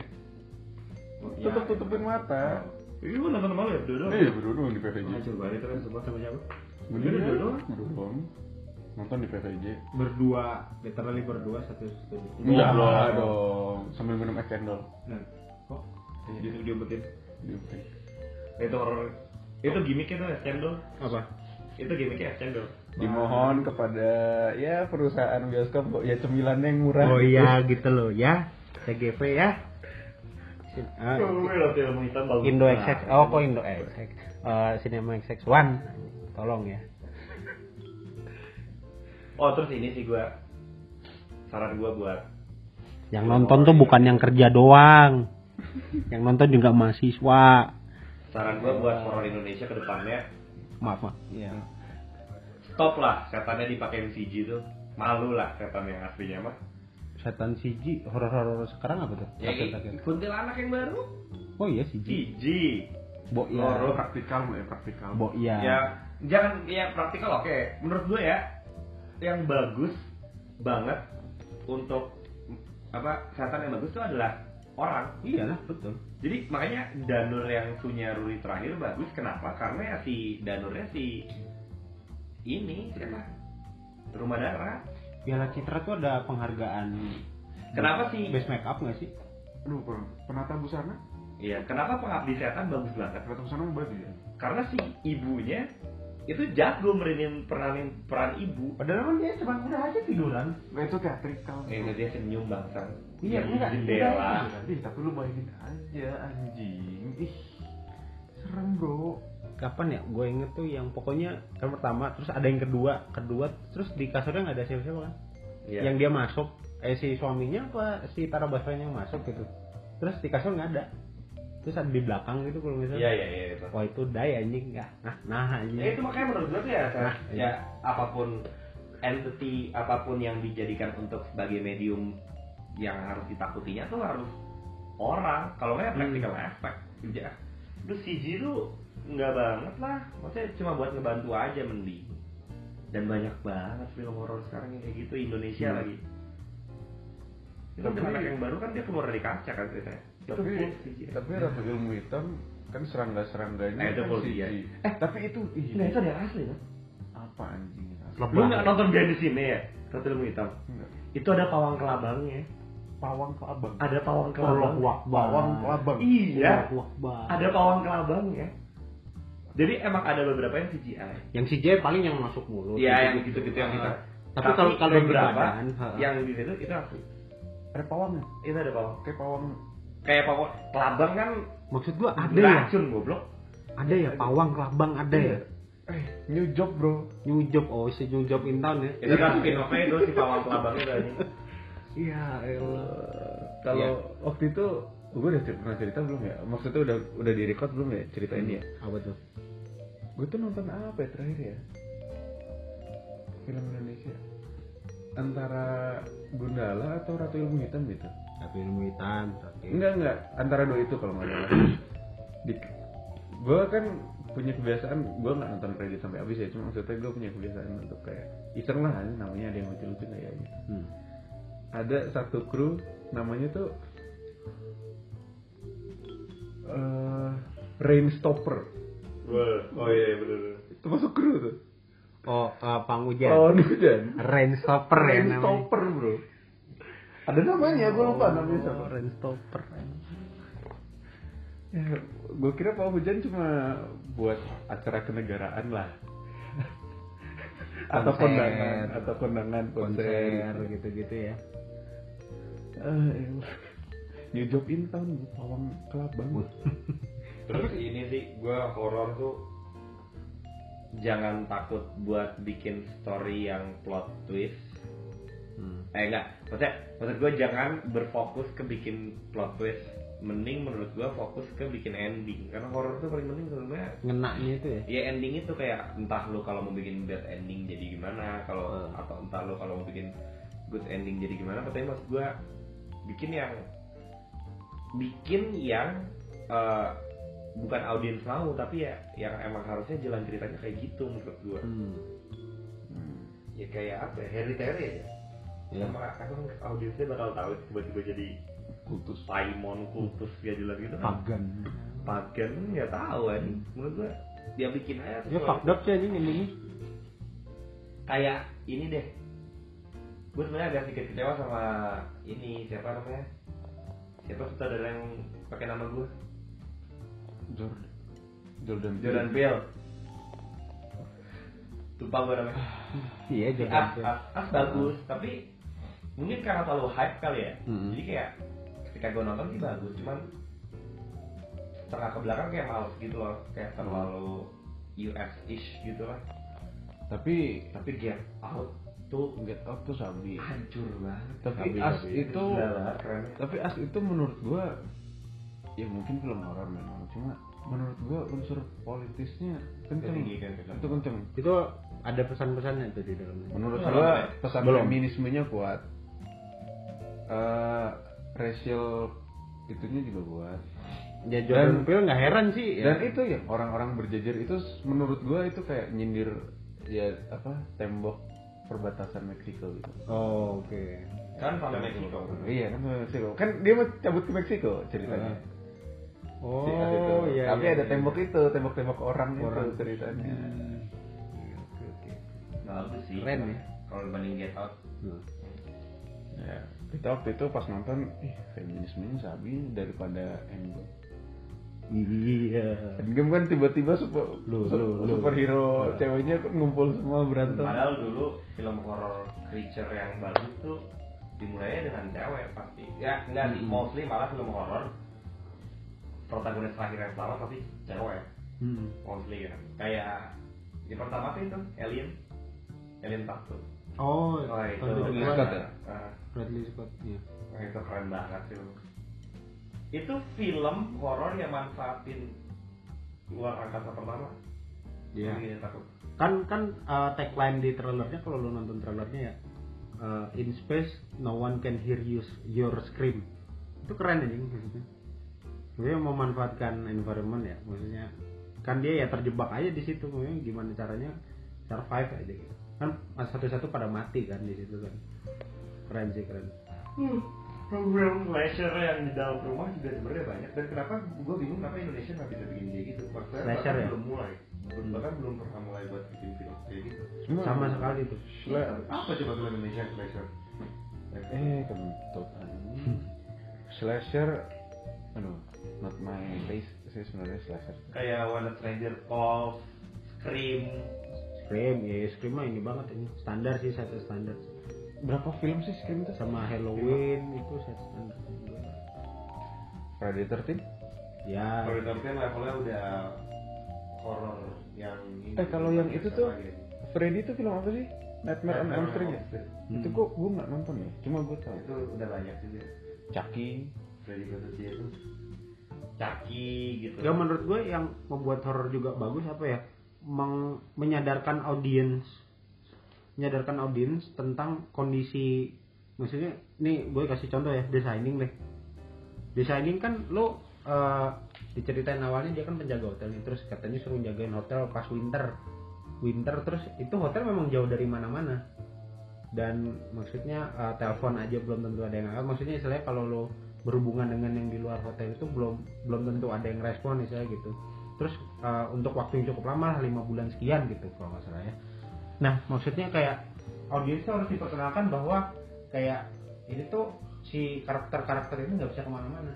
Ya. tutup tutupin mata Ini gua nonton malu ya, dulu. eh berdua di PVJ Ah, coba itu kan sebuah sama siapa? Bener Berdua ya? doang. Berdua nonton di PVJ Berdua, literally berdua satu studio. enggak lah dong sambil minum es cendol Nah, kok Di diumpetin. Di- Itu horor. Itu gimmicknya tuh es cendol. apa? Itu gimmicknya es cendol. dimohon kepada ya perusahaan bioskop kok ya cemilannya yang murah Oh iya gitu loh ya. CGV ya. Gue bagus. Indo. XX. Oh kok Indo XX? Eh Cinema XX One. Tolong ya. Oh terus ini sih gua saran gua buat Yang nonton tuh bukan yang kerja doang. Yang nonton juga mahasiswa. Saran gua buat horor Indonesia ke depannya Maaf, maaf. Iya. stop lah setannya dipakai CG tuh malu lah setan yang aslinya mah Setan CG horor-horor sekarang apa tuh? ya kuntilanak yang baru Oh iya CG. CG Bo iya. Horor praktikal ya praktikal Bo iya. ya jangan ya praktikal oke menurut gue ya yang bagus banget untuk apa setan yang bagus itu adalah orang Iya lah, betul. Jadi makanya Danur yang punya Ruri terakhir bagus kenapa karena ya si Danurnya si ini siapa rumah darah Piala Citra tuh ada penghargaan. Kenapa sih? Best make up nggak sih? aduh per- penata busana Iya, kenapa pengabdi setan bagus banget? penata busana bagus ya Karena si ibunya itu jago meranin peranin peran ibu. Padahal kan dia cuma udah aja tiduran. nah itu teatrikal Eh, dia senyum bangsa. Iya, enggak. Jendela. Ih, tapi lu bayangin aja anjing ih serem bro Kapan ya? Gue inget tuh yang pokoknya kan pertama, terus ada yang kedua, kedua, terus di kasurnya nggak ada siapa-siapa kan? Iya. Yang dia masuk, eh si suaminya apa si Tara Basranya yang masuk gitu. Terus di kasur nggak ada. Terus ada di belakang gitu kalau misalnya. Iya, iya, iya. itu. Wah itu daya anjing nggak? Nah, nah anjing. Ya itu makanya menurut gue tuh ya, Nah, ya apa pun entity apa pun yang dijadikan untuk sebagai medium yang harus ditakutinya tuh harus orang. Kalau nggak ya practical effect. Ya. Terus CG tuh nggak banget lah. Maksudnya cuma buat ngebantu aja mending. Dan banyak banget film horor sekarang yang kayak gitu Indonesia Hmm. lagi. Itu anak yang baru kan dia keluar dari kaca kan ceritanya. Itu tapi CG. tapi ratu ilmu hitam kan serangga serangganya Eh, itu kan CG. CGI. eh tapi itu ih, Nah itu ada yang asli kan? apa anjing Lu nggak nonton behind the scene ya? Satu ilmu hitam. Enggak. Itu ada pawang kelabangnya. pawang kelabang Ada pawang kelabang. pawang kelabang Iya. Ada pawang kelabangnya. Jadi emang ada beberapa yang CGI. Yang J paling yang masuk mulut. Iya, yang gitu-gitu yang kita. Tapi kalau kalau yang di beberapa yang di situ itu asli. ada pawang Itu ada pawang. kayak pawang Kayak pawang kelabang kan maksud gua ada ya, racun goblok. ada ya pawang kelabang ada ya. eh new job bro New job, oh si new job in town ya. Itu kan spin off itu si pawang kelabangnya itu aja. iya elah kalau Iya. waktu itu gue udah pernah cerita belum ya maksudnya udah udah di record belum ya cerita ini ya Apa tuh? gue tuh nonton apa ya terakhir ya film Indonesia antara Gundala atau Ratu Ilmu Hitam gitu tapi ilmu hitam tapi enggak enggak. Antara dua itu kalau nggak salah. Di gue kan punya kebiasaan gue nggak nonton kredit sampai habis ya. Cuma maksudnya gue punya kebiasaan untuk kayak iseng lah namanya ada yang lucu-lucu kayaknya Hmm. ada satu kru namanya tuh eh Rainstopper. Oh iya bener itu masuk kru tuh. Oh uh, panghujan oh hujan rainstopper ya namanya. Rainstopper bro ada namanya gue lupa namanya siapa. Rainstopper ya, gue kira Pak Hujan cuma buat acara kenegaraan lah. Atau kondangan atau kondangan konser, konser gitu-gitu ya. Eh, New Job in Town pawang kelabang Terus ini sih gue horor tuh jangan takut buat bikin story yang plot twist. Hmm. Eh enggak, maksudnya maksud gue jangan berfokus ke bikin plot twist. Mending menurut gue fokus ke bikin ending. Karena horor tuh paling penting sebenarnya ngenaknya itu ya ya ending itu kayak entah lu kalau mau bikin bad ending jadi gimana kalau Hmm. atau entah lu kalau mau bikin good ending jadi gimana tapi maksud gua bikin yang bikin yang eh, bukan audiens mau tapi ya yang emang harusnya jalan ceritanya kayak gitu menurut gua hmm. ya kayak apa ya hereditary aja Ya. emang emang audiensnya bakal tahu tiba-tiba jadi kultus. Paimon kultus gak jelas gitu. Kan pagan. Pagan ya tahu kan menurut gua dia bikin aja ya sesuai- fucked up sih anjing ini. Kayak ini deh. Gue sebenarnya agak sedikit kecewa sama ini siapa namanya? Siapa sutradara yang pakai nama gue Jordan Jordan Jordan Peele. Lupa gue namanya. Iya as, Jordan as, as bagus tapi mungkin karena terlalu hype kali ya. Hmm. jadi kayak ketika gue nonton sih bagus cuman setengah ke belakang kayak males gitu loh. Kayak terlalu US-ish gitu lah. Tapi tapi Get Out tuh Get Out tuh sabi. hancur banget. Tapi Sabi, as sabi. itu tapi as itu menurut gua ya mungkin film horor memang cuma menurut gua unsur politisnya kenceng. Kan, itu kenceng. Itu ada pesan-pesannya tuh di dalamnya. Menurut Belum, gua pesan Belum. feminismenya kuat Eh racial itunya juga kuat ya Jordan Dan- Peele nggak heran sih ya. dan itu ya orang-orang berjejer itu menurut gua itu kayak nyindir ya apa tembok perbatasan Meksiko gitu. Oh oke. Kan sampai Meksiko. Iya kan sampai Meksiko. Kan dia mau cabut ke Meksiko ceritanya. Oh Si iya tapi iya, ada iya. tembok itu tembok-tembok orang, Orang. itu ceritanya Oke, oke. bagus sih. Keren ya. kalau dibanding Get Out. Hmm. ya kita waktu itu pas nonton ih feminismenya sabi daripada Endgame iya. Endgame kan tiba-tiba super Lu, lu, lu. superhero ceweknya kok ngumpul semua berantem. Padahal dulu film horror creature yang bagus tuh dimulainya dengan cewek pasti. Ya enggak sih Hmm. mostly malah film horror. Protagonis terakhir yang selamat pasti cewek. Hmm. mostly kan kayak yang pertama tuh itu Alien. Alien satu oh oh itu. tahun Ridley 2000-an. Scott ya? Ah, Bradley Scott iya. Wah, itu keren banget sih itu film horor yang manfaatin luar angkasa pertama. Iya. Jadi takut. Kan kan uh, tagline di trailernya kalau lu nonton trailernya ya uh, in space no one can hear you your scream. Itu keren anjing maksudnya. Dia memanfaatkan environment ya maksudnya. Kan dia ya terjebak aja di situ maksudnya gimana caranya survive aja gitu. Kan satu-satu pada mati kan di situ kan keren sih keren. Program slasher yang di dalam rumah juga sebenarnya banyak. Dan kenapa gue bingung kenapa Indonesia nggak bisa bikin kayak gitu? Maksudnya Slasher ya? belum mulai. Bahkan belum pernah mulai buat bikin film kayak gitu. Sama sekali tuh. Apa coba film Indonesia yang slasher eh kentut slasher aduh not my taste sih sebenarnya slasher. Kayak a Stranger Calls Scream. Scream ya scream mah ini banget ini. Standar sih satu standar berapa film sih Scream itu? Sama Halloween itu satu standar Predator Team ya. Kalau itu kan levelnya udah horror yang ini. Eh, kalau yang itu tuh- lagi. Freddy itu film apa sih? Nightmare on Elm Street ya? Hmm. itu kok gue nggak nonton ya? Cuma gue tahu. Itu udah banyak sih dia. Chucky. Freddy Ghostface itu. Chucky gitu. Ya menurut gue yang membuat horor juga bagus apa ya? meng- menyadarkan audiens menyadarkan audiens tentang kondisi maksudnya nih gue kasih contoh ya designing deh. Designing kan lo eh, diceritain awalnya dia kan penjaga hotel nih terus katanya suruh jagain hotel pas winter. Winter terus itu hotel memang jauh dari mana-mana. Dan maksudnya eh, telepon aja belum tentu ada yang angkat maksudnya istilahnya kalau lo berhubungan dengan yang di luar hotel itu belum belum tentu ada yang respon misalnya gitu. Terus eh, untuk waktu yang cukup lama lima bulan sekian gitu kalau nggak salah ya nah maksudnya kayak audiens harus diperkenalkan bahwa kayak ini tuh si karakter-karakter ini nggak bisa ke mana-mana.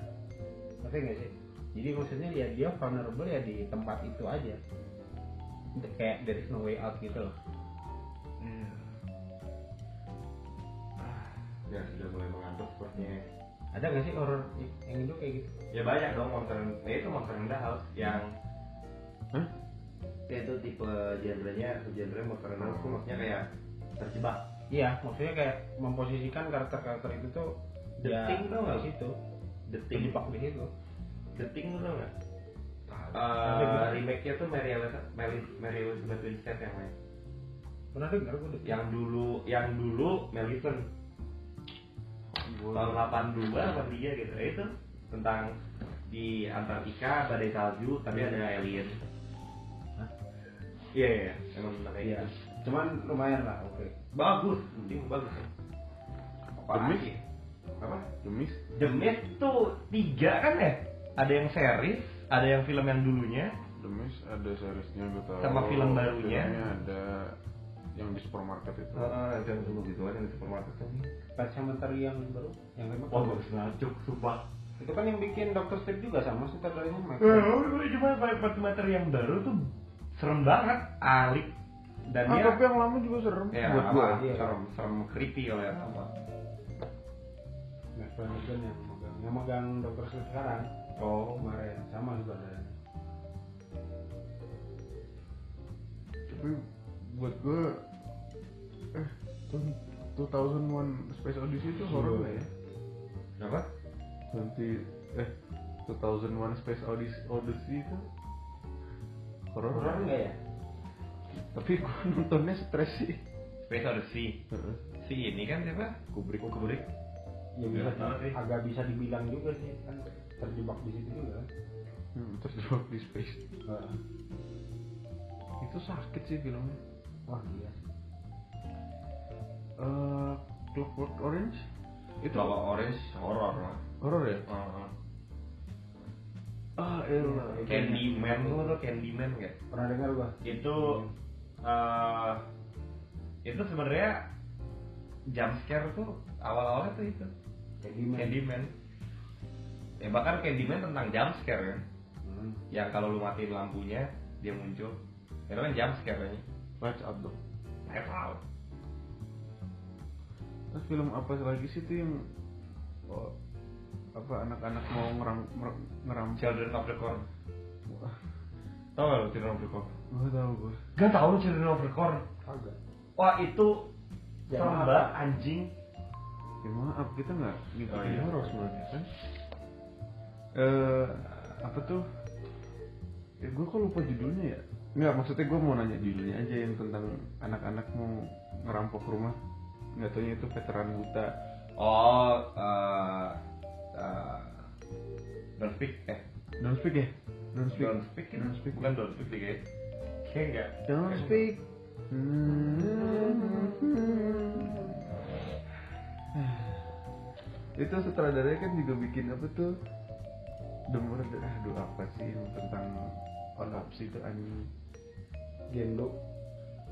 Ngerti nggak sih? Jadi maksudnya ya dia vulnerable ya di tempat itu aja. Kayak there is no way out gitu loh. Ya sudah mulai mengantuk sepertinya. Ada nggak sih horror yang itu kayak gitu? Ya banyak dong monster ya itu monster in the house yang? Ya itu tipe genrenya genre the house tuh maksudnya kayak terjebak. Iya maksudnya kayak memposisikan karakter-karakter itu tuh The ya tau nggak? di situ. The Thing. Terjebak di situ. Lu tau nggak? Gitu. remake-nya tuh Mary Elizabeth Mary, Mary Elizabeth Winstead yang main. Pernah dengar gue deh yang dulu yang dulu Mel Gibson tahun 82 apa dia gitu. Itu tentang di Antartika badai salju tapi ada alien? Iya iya iya. emang tentang kayak iya. gitu. Cuman lumayan lah oke. Bagus penting bagus. Apa Demi? lagi apa? Demis The Mist tuh tiga kan ya? Ada yang series ada yang film yang dulunya. Demis ada seriesnya gue tahu. Sama film barunya. Filmnya ada yang di supermarket itu. Heeh, yang dulu gitu kan yang di supermarket kan. Pet Cemetery yang baru yang remake Wah bagus ngacuk, sumpah. itu kan yang bikin Doctor Sleep juga sama sutradaranya Mike Eh, cuma Five materi yang baru tuh serem banget, alik. Dan ah, dia tapi yang lama juga serem. Ya buat gua. iya. serem serem creepy kalau yang sama. Mike Flanagan yang megang. Yang megang Doctor Sleep sekarang? Oh, kemarin. Sama sutradaranya tapi buat gua eh tahun 2001 Space Odyssey itu horor nggak ya? apa? Nanti eh 2001 Space Odyssey, Odyssey itu horor horor nggak enggak ya Tapi gua nontonnya stres sih. Space Odyssey. Heeh. Si ini kan siapa? Kubrick. Kubrick. ya bisa di- sih. agak bisa dibilang juga sih kan terjebak di situ juga kan Hmm, drop di space. Heeh. Itu sakit sih filmnya. wah iya Eh, Clockwork Orange itu Kalau Orange horor lah. horor ya? Heeh. Ah, elah. Candyman. Lu tuh Candyman nggak? pernah dengar gua? Itu eh itu sebenarnya jump scare tuh awal-awalnya tuh itu. Candyman. Candyman. Ya bahkan Candyman tentang jump scare kan. Hmm. yang kalau lu matiin lampunya dia muncul. Itu kan jump scare kan? Lights Out dong. Lights out. Terus film apa lagi sih tuh yang oh, apa anak-anak mau ngeram ngeram Children of the Corn tau gak lu Children of the Corn gua tahu gua. gak tau lu Children of the Corn kagak wah itu Ya, banget anjing Ya maaf kita nggak ngikutin Oh, iya. horor sebenarnya kan. Eh apa tuh? Ya gue kok lupa judulnya ya. Nggak maksudnya gue mau nanya judulnya aja yang tentang anak-anak mau ngerampok rumah. Nggak taunya itu veteran buta. oh eh eh, Don't Speak eh Don't speak ya? Don't speak. Don't Speak kan? Don't speak. bukan Don't Speak deh kayak kayak enggak Don't speak. itu sutradaranya kan juga bikin apa tuh The Murder aduh apa sih yang tentang otopsi itu anjing Gendo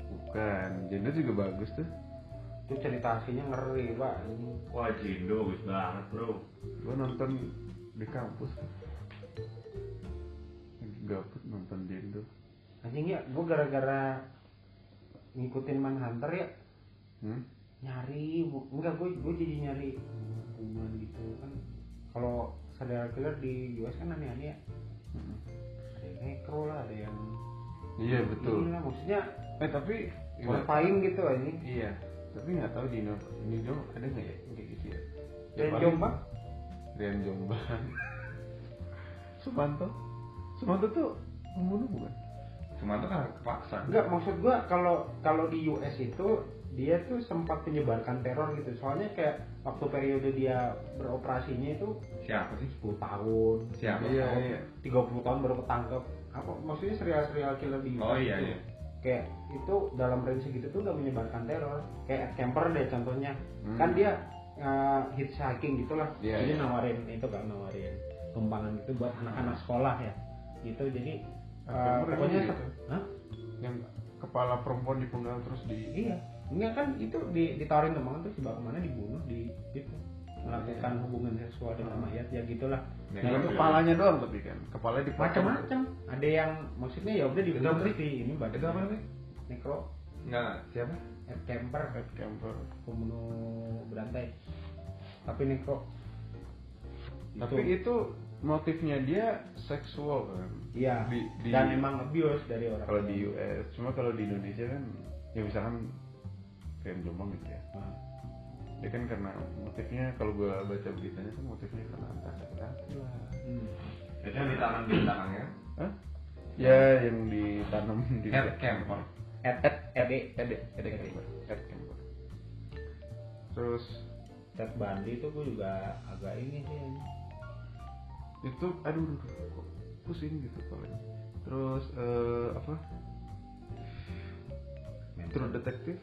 bukan Jenda juga bagus tuh itu cerita aslinya ngeri pak. Ini Wah Jindo bagus banget bro. Gua nonton di kampus. Lagi gabut nonton Jendo anjing ya gua gara-gara ngikutin Manhunter ya. Hmm? nyari bu- enggak gue gue jadi nyari hubungan gitu kan. Kalau serial killer di US kan aneh-aneh ya. Hmm. ada yang necro lah ada yang iya betul. Inilah, maksudnya eh tapi horrifying gitu anjing. Iya tapi nggak tahu di Indo Indo ada nggak ya kayak gitu ya dan paling- Jombang Rian Jombang Sumanto Sumanto tuh pembunuh bukan tuh kan kepaksa Enggak, maksud gua kalau kalau di US itu dia tuh sempat menyebarkan teror gitu. Soalnya kayak waktu periode dia beroperasinya itu siapa sih 10 tahun, Siapa? 20 Iya, tahun, iya. 30 tahun baru ketangkep. Apa maksudnya serial-serial killer di US Oh, iya, itu. iya. Kayak itu dalam range segitu tuh udah menyebarkan teror. Kayak Ed Kemper deh contohnya. Hmm. Kan dia uh, hitchhiking gitulah. Iya, jadi iya. nawarin itu kan nawarin tumpangan gitu buat anak-anak sekolah ya. Gitu jadi uh, pokoknya gitu? Hah? yang kepala perempuan dipenggal terus di Iya, enggak kan itu di, ditawarin teman terus dibawa ke mana dibunuh di gitu melakukan hubungan seksual dengan mayat ya gitulah. Ya, Nah, itu kepalanya doang tapi kan? Kepalanya dipotong macam-macam. Ada yang maksudnya ya udah dibunuh Itu di ini badan. itu apa namanya? Necro enggak siapa? Ed Kemper. Ed Kemper. Pembunuh berantai. Tapi necro tapi itu. motifnya dia seksual kan? Iya. Di, di- dan emang abuse dari orang. kalau di US cuma kalau di Indonesia kan ya misalkan kayak Jombang gitu ya. Nah, dia kan karena motifnya kalau gue baca beritanya kan motifnya karena entah sakit hati lah hmm. itu yang ditanam di belakangnya? Hah? ya yang ditanam di head camper Ed Ed Ed Ed Ed Kemper Ed Kemper terus? Ted Bundy itu gue juga agak ini sih. itu aduh aduh, pusing gitu paling terus eh, apa? True Detective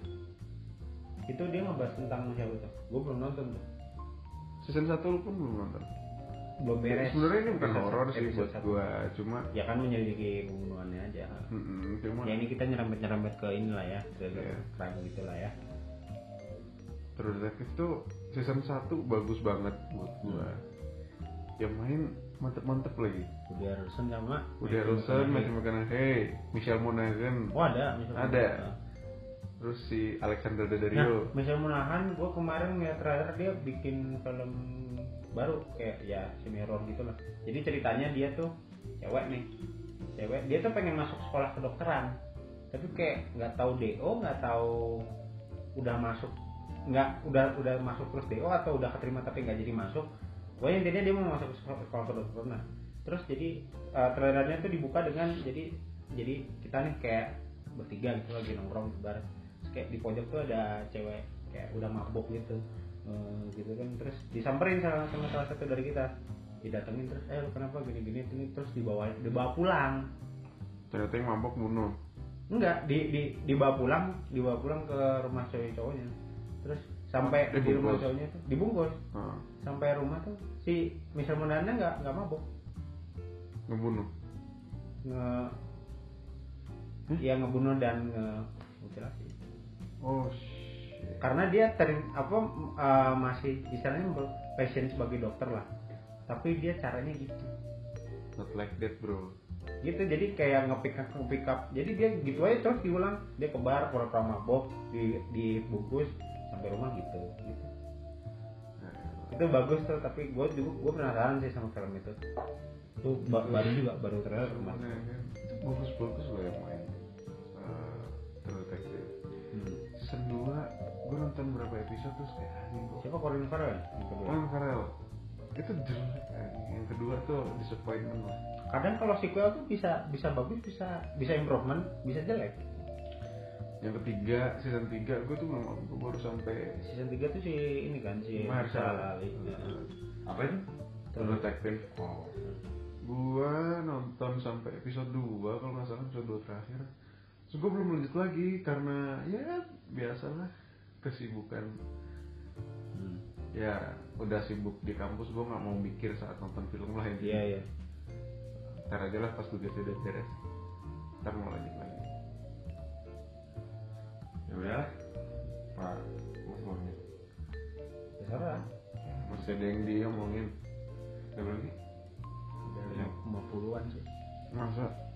Itu dia ngebahas tentang siapa tuh? Gue belum nonton tuh. season 1 lu pun belum nonton Belum beres. sebenarnya ini bukan horor sih buat satu. gua cuma Ya kan menyelidiki pembunuhannya aja. mm, cuma Ya ini kita nyerempet-nyerempet ke inilah ya, ke Iya. crime gitu lah ya. True Detective tuh season 1 bagus banget buat gua yang main mantep-mantep lagi Woody Harrelson sama Udah Harrelson, Matthew McConaughey, Michelle Monaghan, Oh ada, misalnya. Ada. Terus si Alexander Nah, Daddario. misalnya Monahan, gue kemarin ngeliat trailer dia bikin film baru kayak ya semi horror gitu lah. Jadi ceritanya dia tuh cewek nih, cewek dia tuh pengen masuk sekolah kedokteran, tapi kayak nggak tahu do, nggak tahu udah masuk, nggak udah udah masuk terus do atau udah keterima tapi nggak jadi masuk. Pokoknya intinya dia mau masuk sekolah, sekolah kedokteran. Nah, terus jadi uh, trailernya tuh dibuka dengan jadi jadi kita nih kayak bertiga gitu lagi nongkrong bareng kayak di pojok tuh ada cewek kayak udah mabok gitu Eh, gitu kan. Terus disamperin sama, sama salah satu dari kita. Didatengin terus eh lu kenapa gini gini ini terus dibawa dibawa pulang. Ternyata yang mabok bunuh. enggak di, di dibawa pulang dibawa pulang ke rumah cewek cowoknya. Terus sampai di rumah Dibungkus. cowoknya tuh dibungkus. Nah, sampai rumah tuh si Michelle Monaghan nggak nggak mabok. Ngebunuh. nge ya ngebunuh dan nge mutilasi Oh shit. karena dia ter apa uh, masih istilahnya passion sebagai dokter lah tapi dia caranya gitu Not like that bro. gitu jadi kayak ngepick up ngepick up jadi dia gitu aja terus diulang dia ke bar pura-pura mabok di dibungkus sampai rumah gitu, gitu. itu bagus tuh tapi gue juga gue penasaran sih sama film itu tuh ba- baru juga baru trailer kemarin? Itu bagus-bagus loh yang main. Season 2 gue nonton berapa episode terus kayak anjing kok. siapa Colin Farrell ya? Colin Farrell. Itu jelek anjing. Yang kedua tuh disappointment lah. kadang kalau sequel tuh bisa bisa bagus bisa bisa improvement bisa jelek Yang ketiga season 3 gue tuh belum gue baru sampai season 3 tuh si ini kan si. Marshall Ali apa itu True Detective. oh Gua nonton sampai episode 2 kalau nggak salah episode 2 terakhir. Terus gue belum lanjut lagi karena ya biasalah kesibukan. Hmm. Ya udah sibuk di kampus gue nggak mau mikir saat nonton film lain. iya iya Ntar aja lah pas tugasnya udah beres. Ntar mau lanjut lagi. ya udah pak mas maunya terserah Masih ada yang diomongin. Ada lagi? udah lima puluhan sih Masa?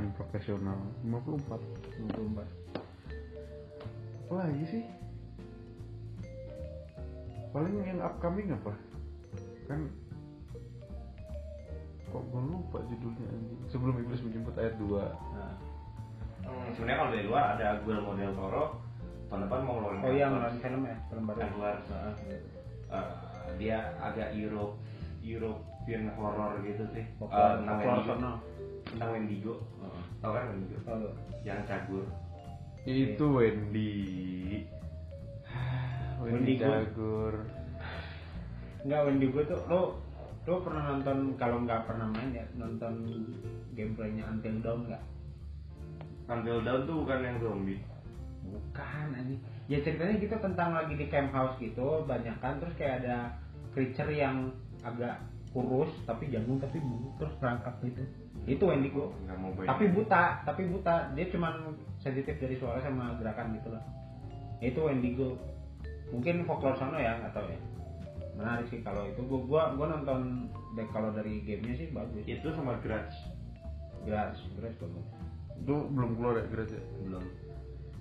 Unprofesional 54 lima puluh empat. Apa lagi sih? Paling yang upcoming apa? Kan Kok gue lupa judulnya anjing. Sebelum Iblis menjemput ayat 2 nah. Hmm, sebenarnya kalau dari luar ada Guillermo del Toro. Tahun depan mau ngeluarin oh iya ngeluarin film ya film baru. Edward. Nah, Eh, dia agak Europe European horror gitu sih. Folklore- Eh, tentang Wendigo Oh. tau kan Wendigo Kalau yang cagur Itu Wendy. Wendy Wendigo. Jagur. Enggak Wendigo tuh lo lo pernah nonton kalau nggak pernah main ya nonton gameplaynya Until Dawn nggak? Until Dawn tuh bukan yang zombie Bukan ini. Ya ceritanya gitu tentang lagi di camp house gitu banyak kan terus kayak ada creature yang agak kurus tapi jagung tapi bulu terus merangkap gitu. Itu mau bayar Tapi buta, tapi buta. Dia cuman sensitif dari suara sama gerakan gitu lah. Itu Wendigo. Mungkin folklore sana ya, nggak tahu ya. Menarik sih kalau itu. Gua gua, gua nonton deh kalau dari gamenya sih bagus. itu sama Grudge Jelas, jelas bagus. Itu belum keluar ya Grace ya? belum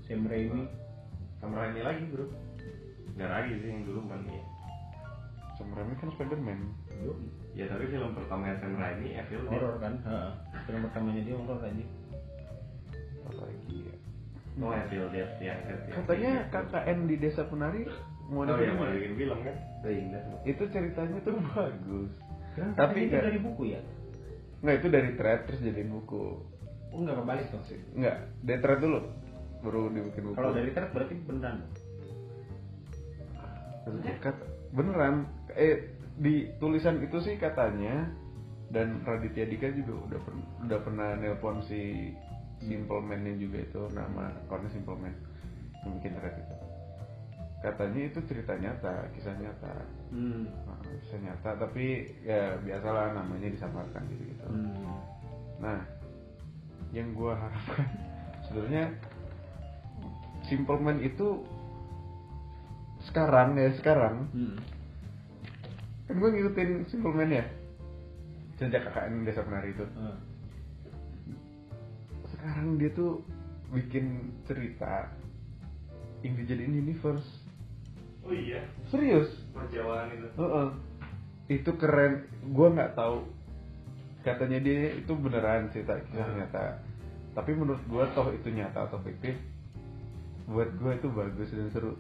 Sam Raimi. sama Raimi lagi bro nggak lagi sih yang dulu kan ya Sam Raimi kan Spiderman. Yoi. ya tapi film pertama Sam Raimi Evil Dead Horor kan? Heeh. Film pertamanya dia horor aja. Apa lagi ya? oh Evil Dead yang yang- Katanya KKN di Desa Penari mau oh ya mau bikin film kan udah ingat Itu ceritanya tuh bagus. Kan Tapi itu dari buku ya? Nggak itu dari thread terus jadiin buku. Oh enggak kebalik tuh. Nggak, dari thread dulu baru dibikin buku. Kalau dari thread berarti beneran. Kat- beneran eh di tulisan itu sih katanya dan Raditya Dika juga udah pernah udah pernah nelpon si Simple Man-nya juga itu nama akunnya Simple Man yang bikin thread itu katanya itu cerita nyata kisah nyata Hmm. Nah, kisah nyata tapi ya biasalah namanya disamarkan gitu gitu Hmm. Nah, yang gua harapkan sebenarnya Simple Man itu sekarang ya sekarang Hmm. Kan gue ngikutin Simple Man ya sejak KKN Desa Penari itu. Heeh. sekarang dia tuh bikin cerita yang dijadiin universe. Oh iya? Serius? Perjalanan itu. Heeh. itu keren. Gue nggak tahu. Katanya dia itu beneran cerita kisah Hmm. nyata. Tapi menurut gue toh itu nyata atau fiktif buat gue itu bagus dan seru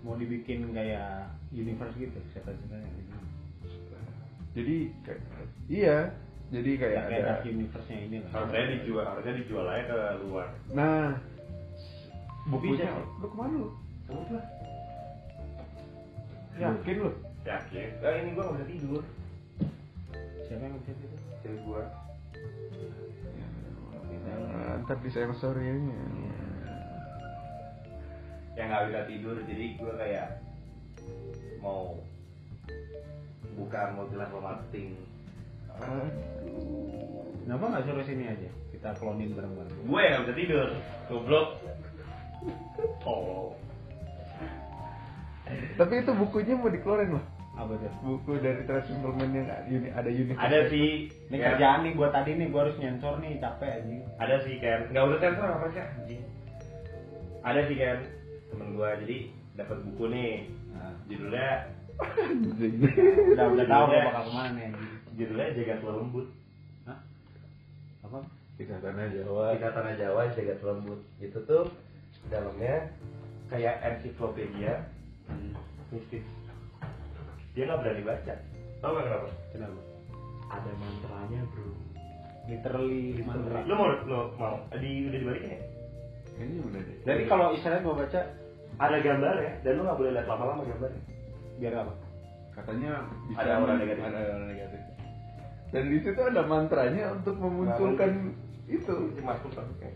Mau dibikin kayak universe gitu, cerita-ceritanya gitu. jadi kayak iya jadi kayak Ya, kayak ada dark universe-nya ini lah. harusnya dijual harusnya dijual aja ke luar. Nah bukunya Bisa. lu ke mana lu? Sebut lah. Yakin lu? Yakin. Nah, ini gua nggak bisa tidur. Siapa yang bisa itu? cewek gua. Nah, ntar di sensor ya yang nggak bisa tidur jadi gua kayak mau buka multilevel marketing Aduh. Kenapa nggak suruh sini aja? Kita klonin bareng-bareng. gue yang bisa tidur goblok oh tapi itu bukunya mau dikeluarin loh Apa tuh? buku dari Trans Simpleman yang uni- ada unit ada sih Ini ya, kerjaan nih gua tadi nih gua harus nyensor nih capek aja. ada sih kan nggak usah sensor apa sih anjing ada sih kan temen gua jadi dapat buku nih. Nah, judulnya udah udah tahu gua bakal ke mana nih. judulnya jagat lembut. Hah? Apa? kisah tanah Jawa. Kita tanah Jawa jagat lembut. Itu tuh dalamnya kayak ensiklopedia. Mistis. Dia nggak berani baca. Tau gak kenapa? Kenapa? ada mantranya bro. Literally. mantra. lu mau lu mau? Di udah dibalikin ya kayaknya udah deh. Jadi kalau istilahnya gua baca ada gambarnya dan lu nggak boleh lihat lama-lama gambarnya. Biar apa? katanya bisa Ada aura negatif. ada aura negatif. Dan di situ ada mantranya untuk memunculkan itu. cuma aku pakai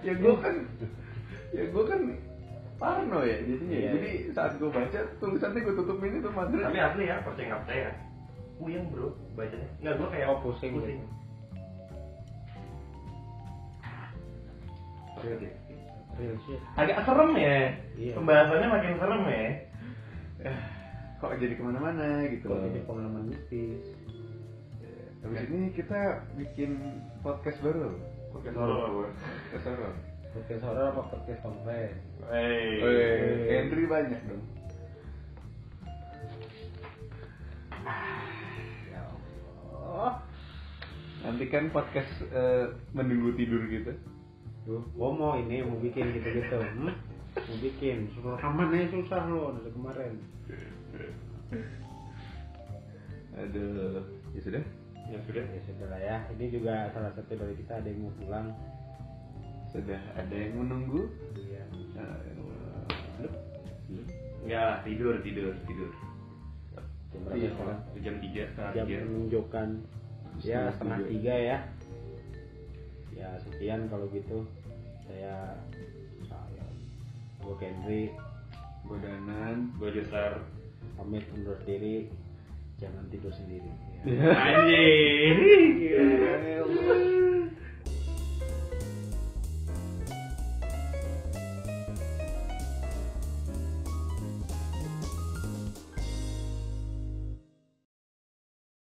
ya gue kan ya gue kan parno ya jadinya. Iya. jadi saat gue baca tulisannya gue tutupin itu mantra tapi asli ya percaya nggak percaya? Puyeng bro bacanya. Nggak gua kayak Oh, pusing pusing. gitu. Real deh. Real shit. agak serem ya Iya. pembahasannya makin serem ya kok jadi ke mana-mana gitu Kalau jadi pengalaman mistis. Habis ini kita bikin podcast baru podcast horor podcast horor Podcast horor apa podcast konven? Hey. Weh, Henry banyak dong Ya Allah. nanti kan podcast eh, menunggu tidur gitu Gua mau ini mau bikin gitu-gitu. Hmm? Mau bikin, suruh rekaman aja susah loh dari kemarin. aduh ya sudah Ya sudah. ya sudah lah ya ini juga salah satu dari kita ada yang mau pulang Sudah ada yang menunggu. Iya. Enggak lah, tidur, tidur, tidur. jam berapa Iya, sekarang Jam 3, setengah jam 3. menunjukkan ya Setengah tiga. tiga ya ya sekian kalau gitu saya saya gue Kendri. Gue Danan. Gue Jutar. Pamit undur diri. Jangan tidur sendiri. Ya. anjir iya.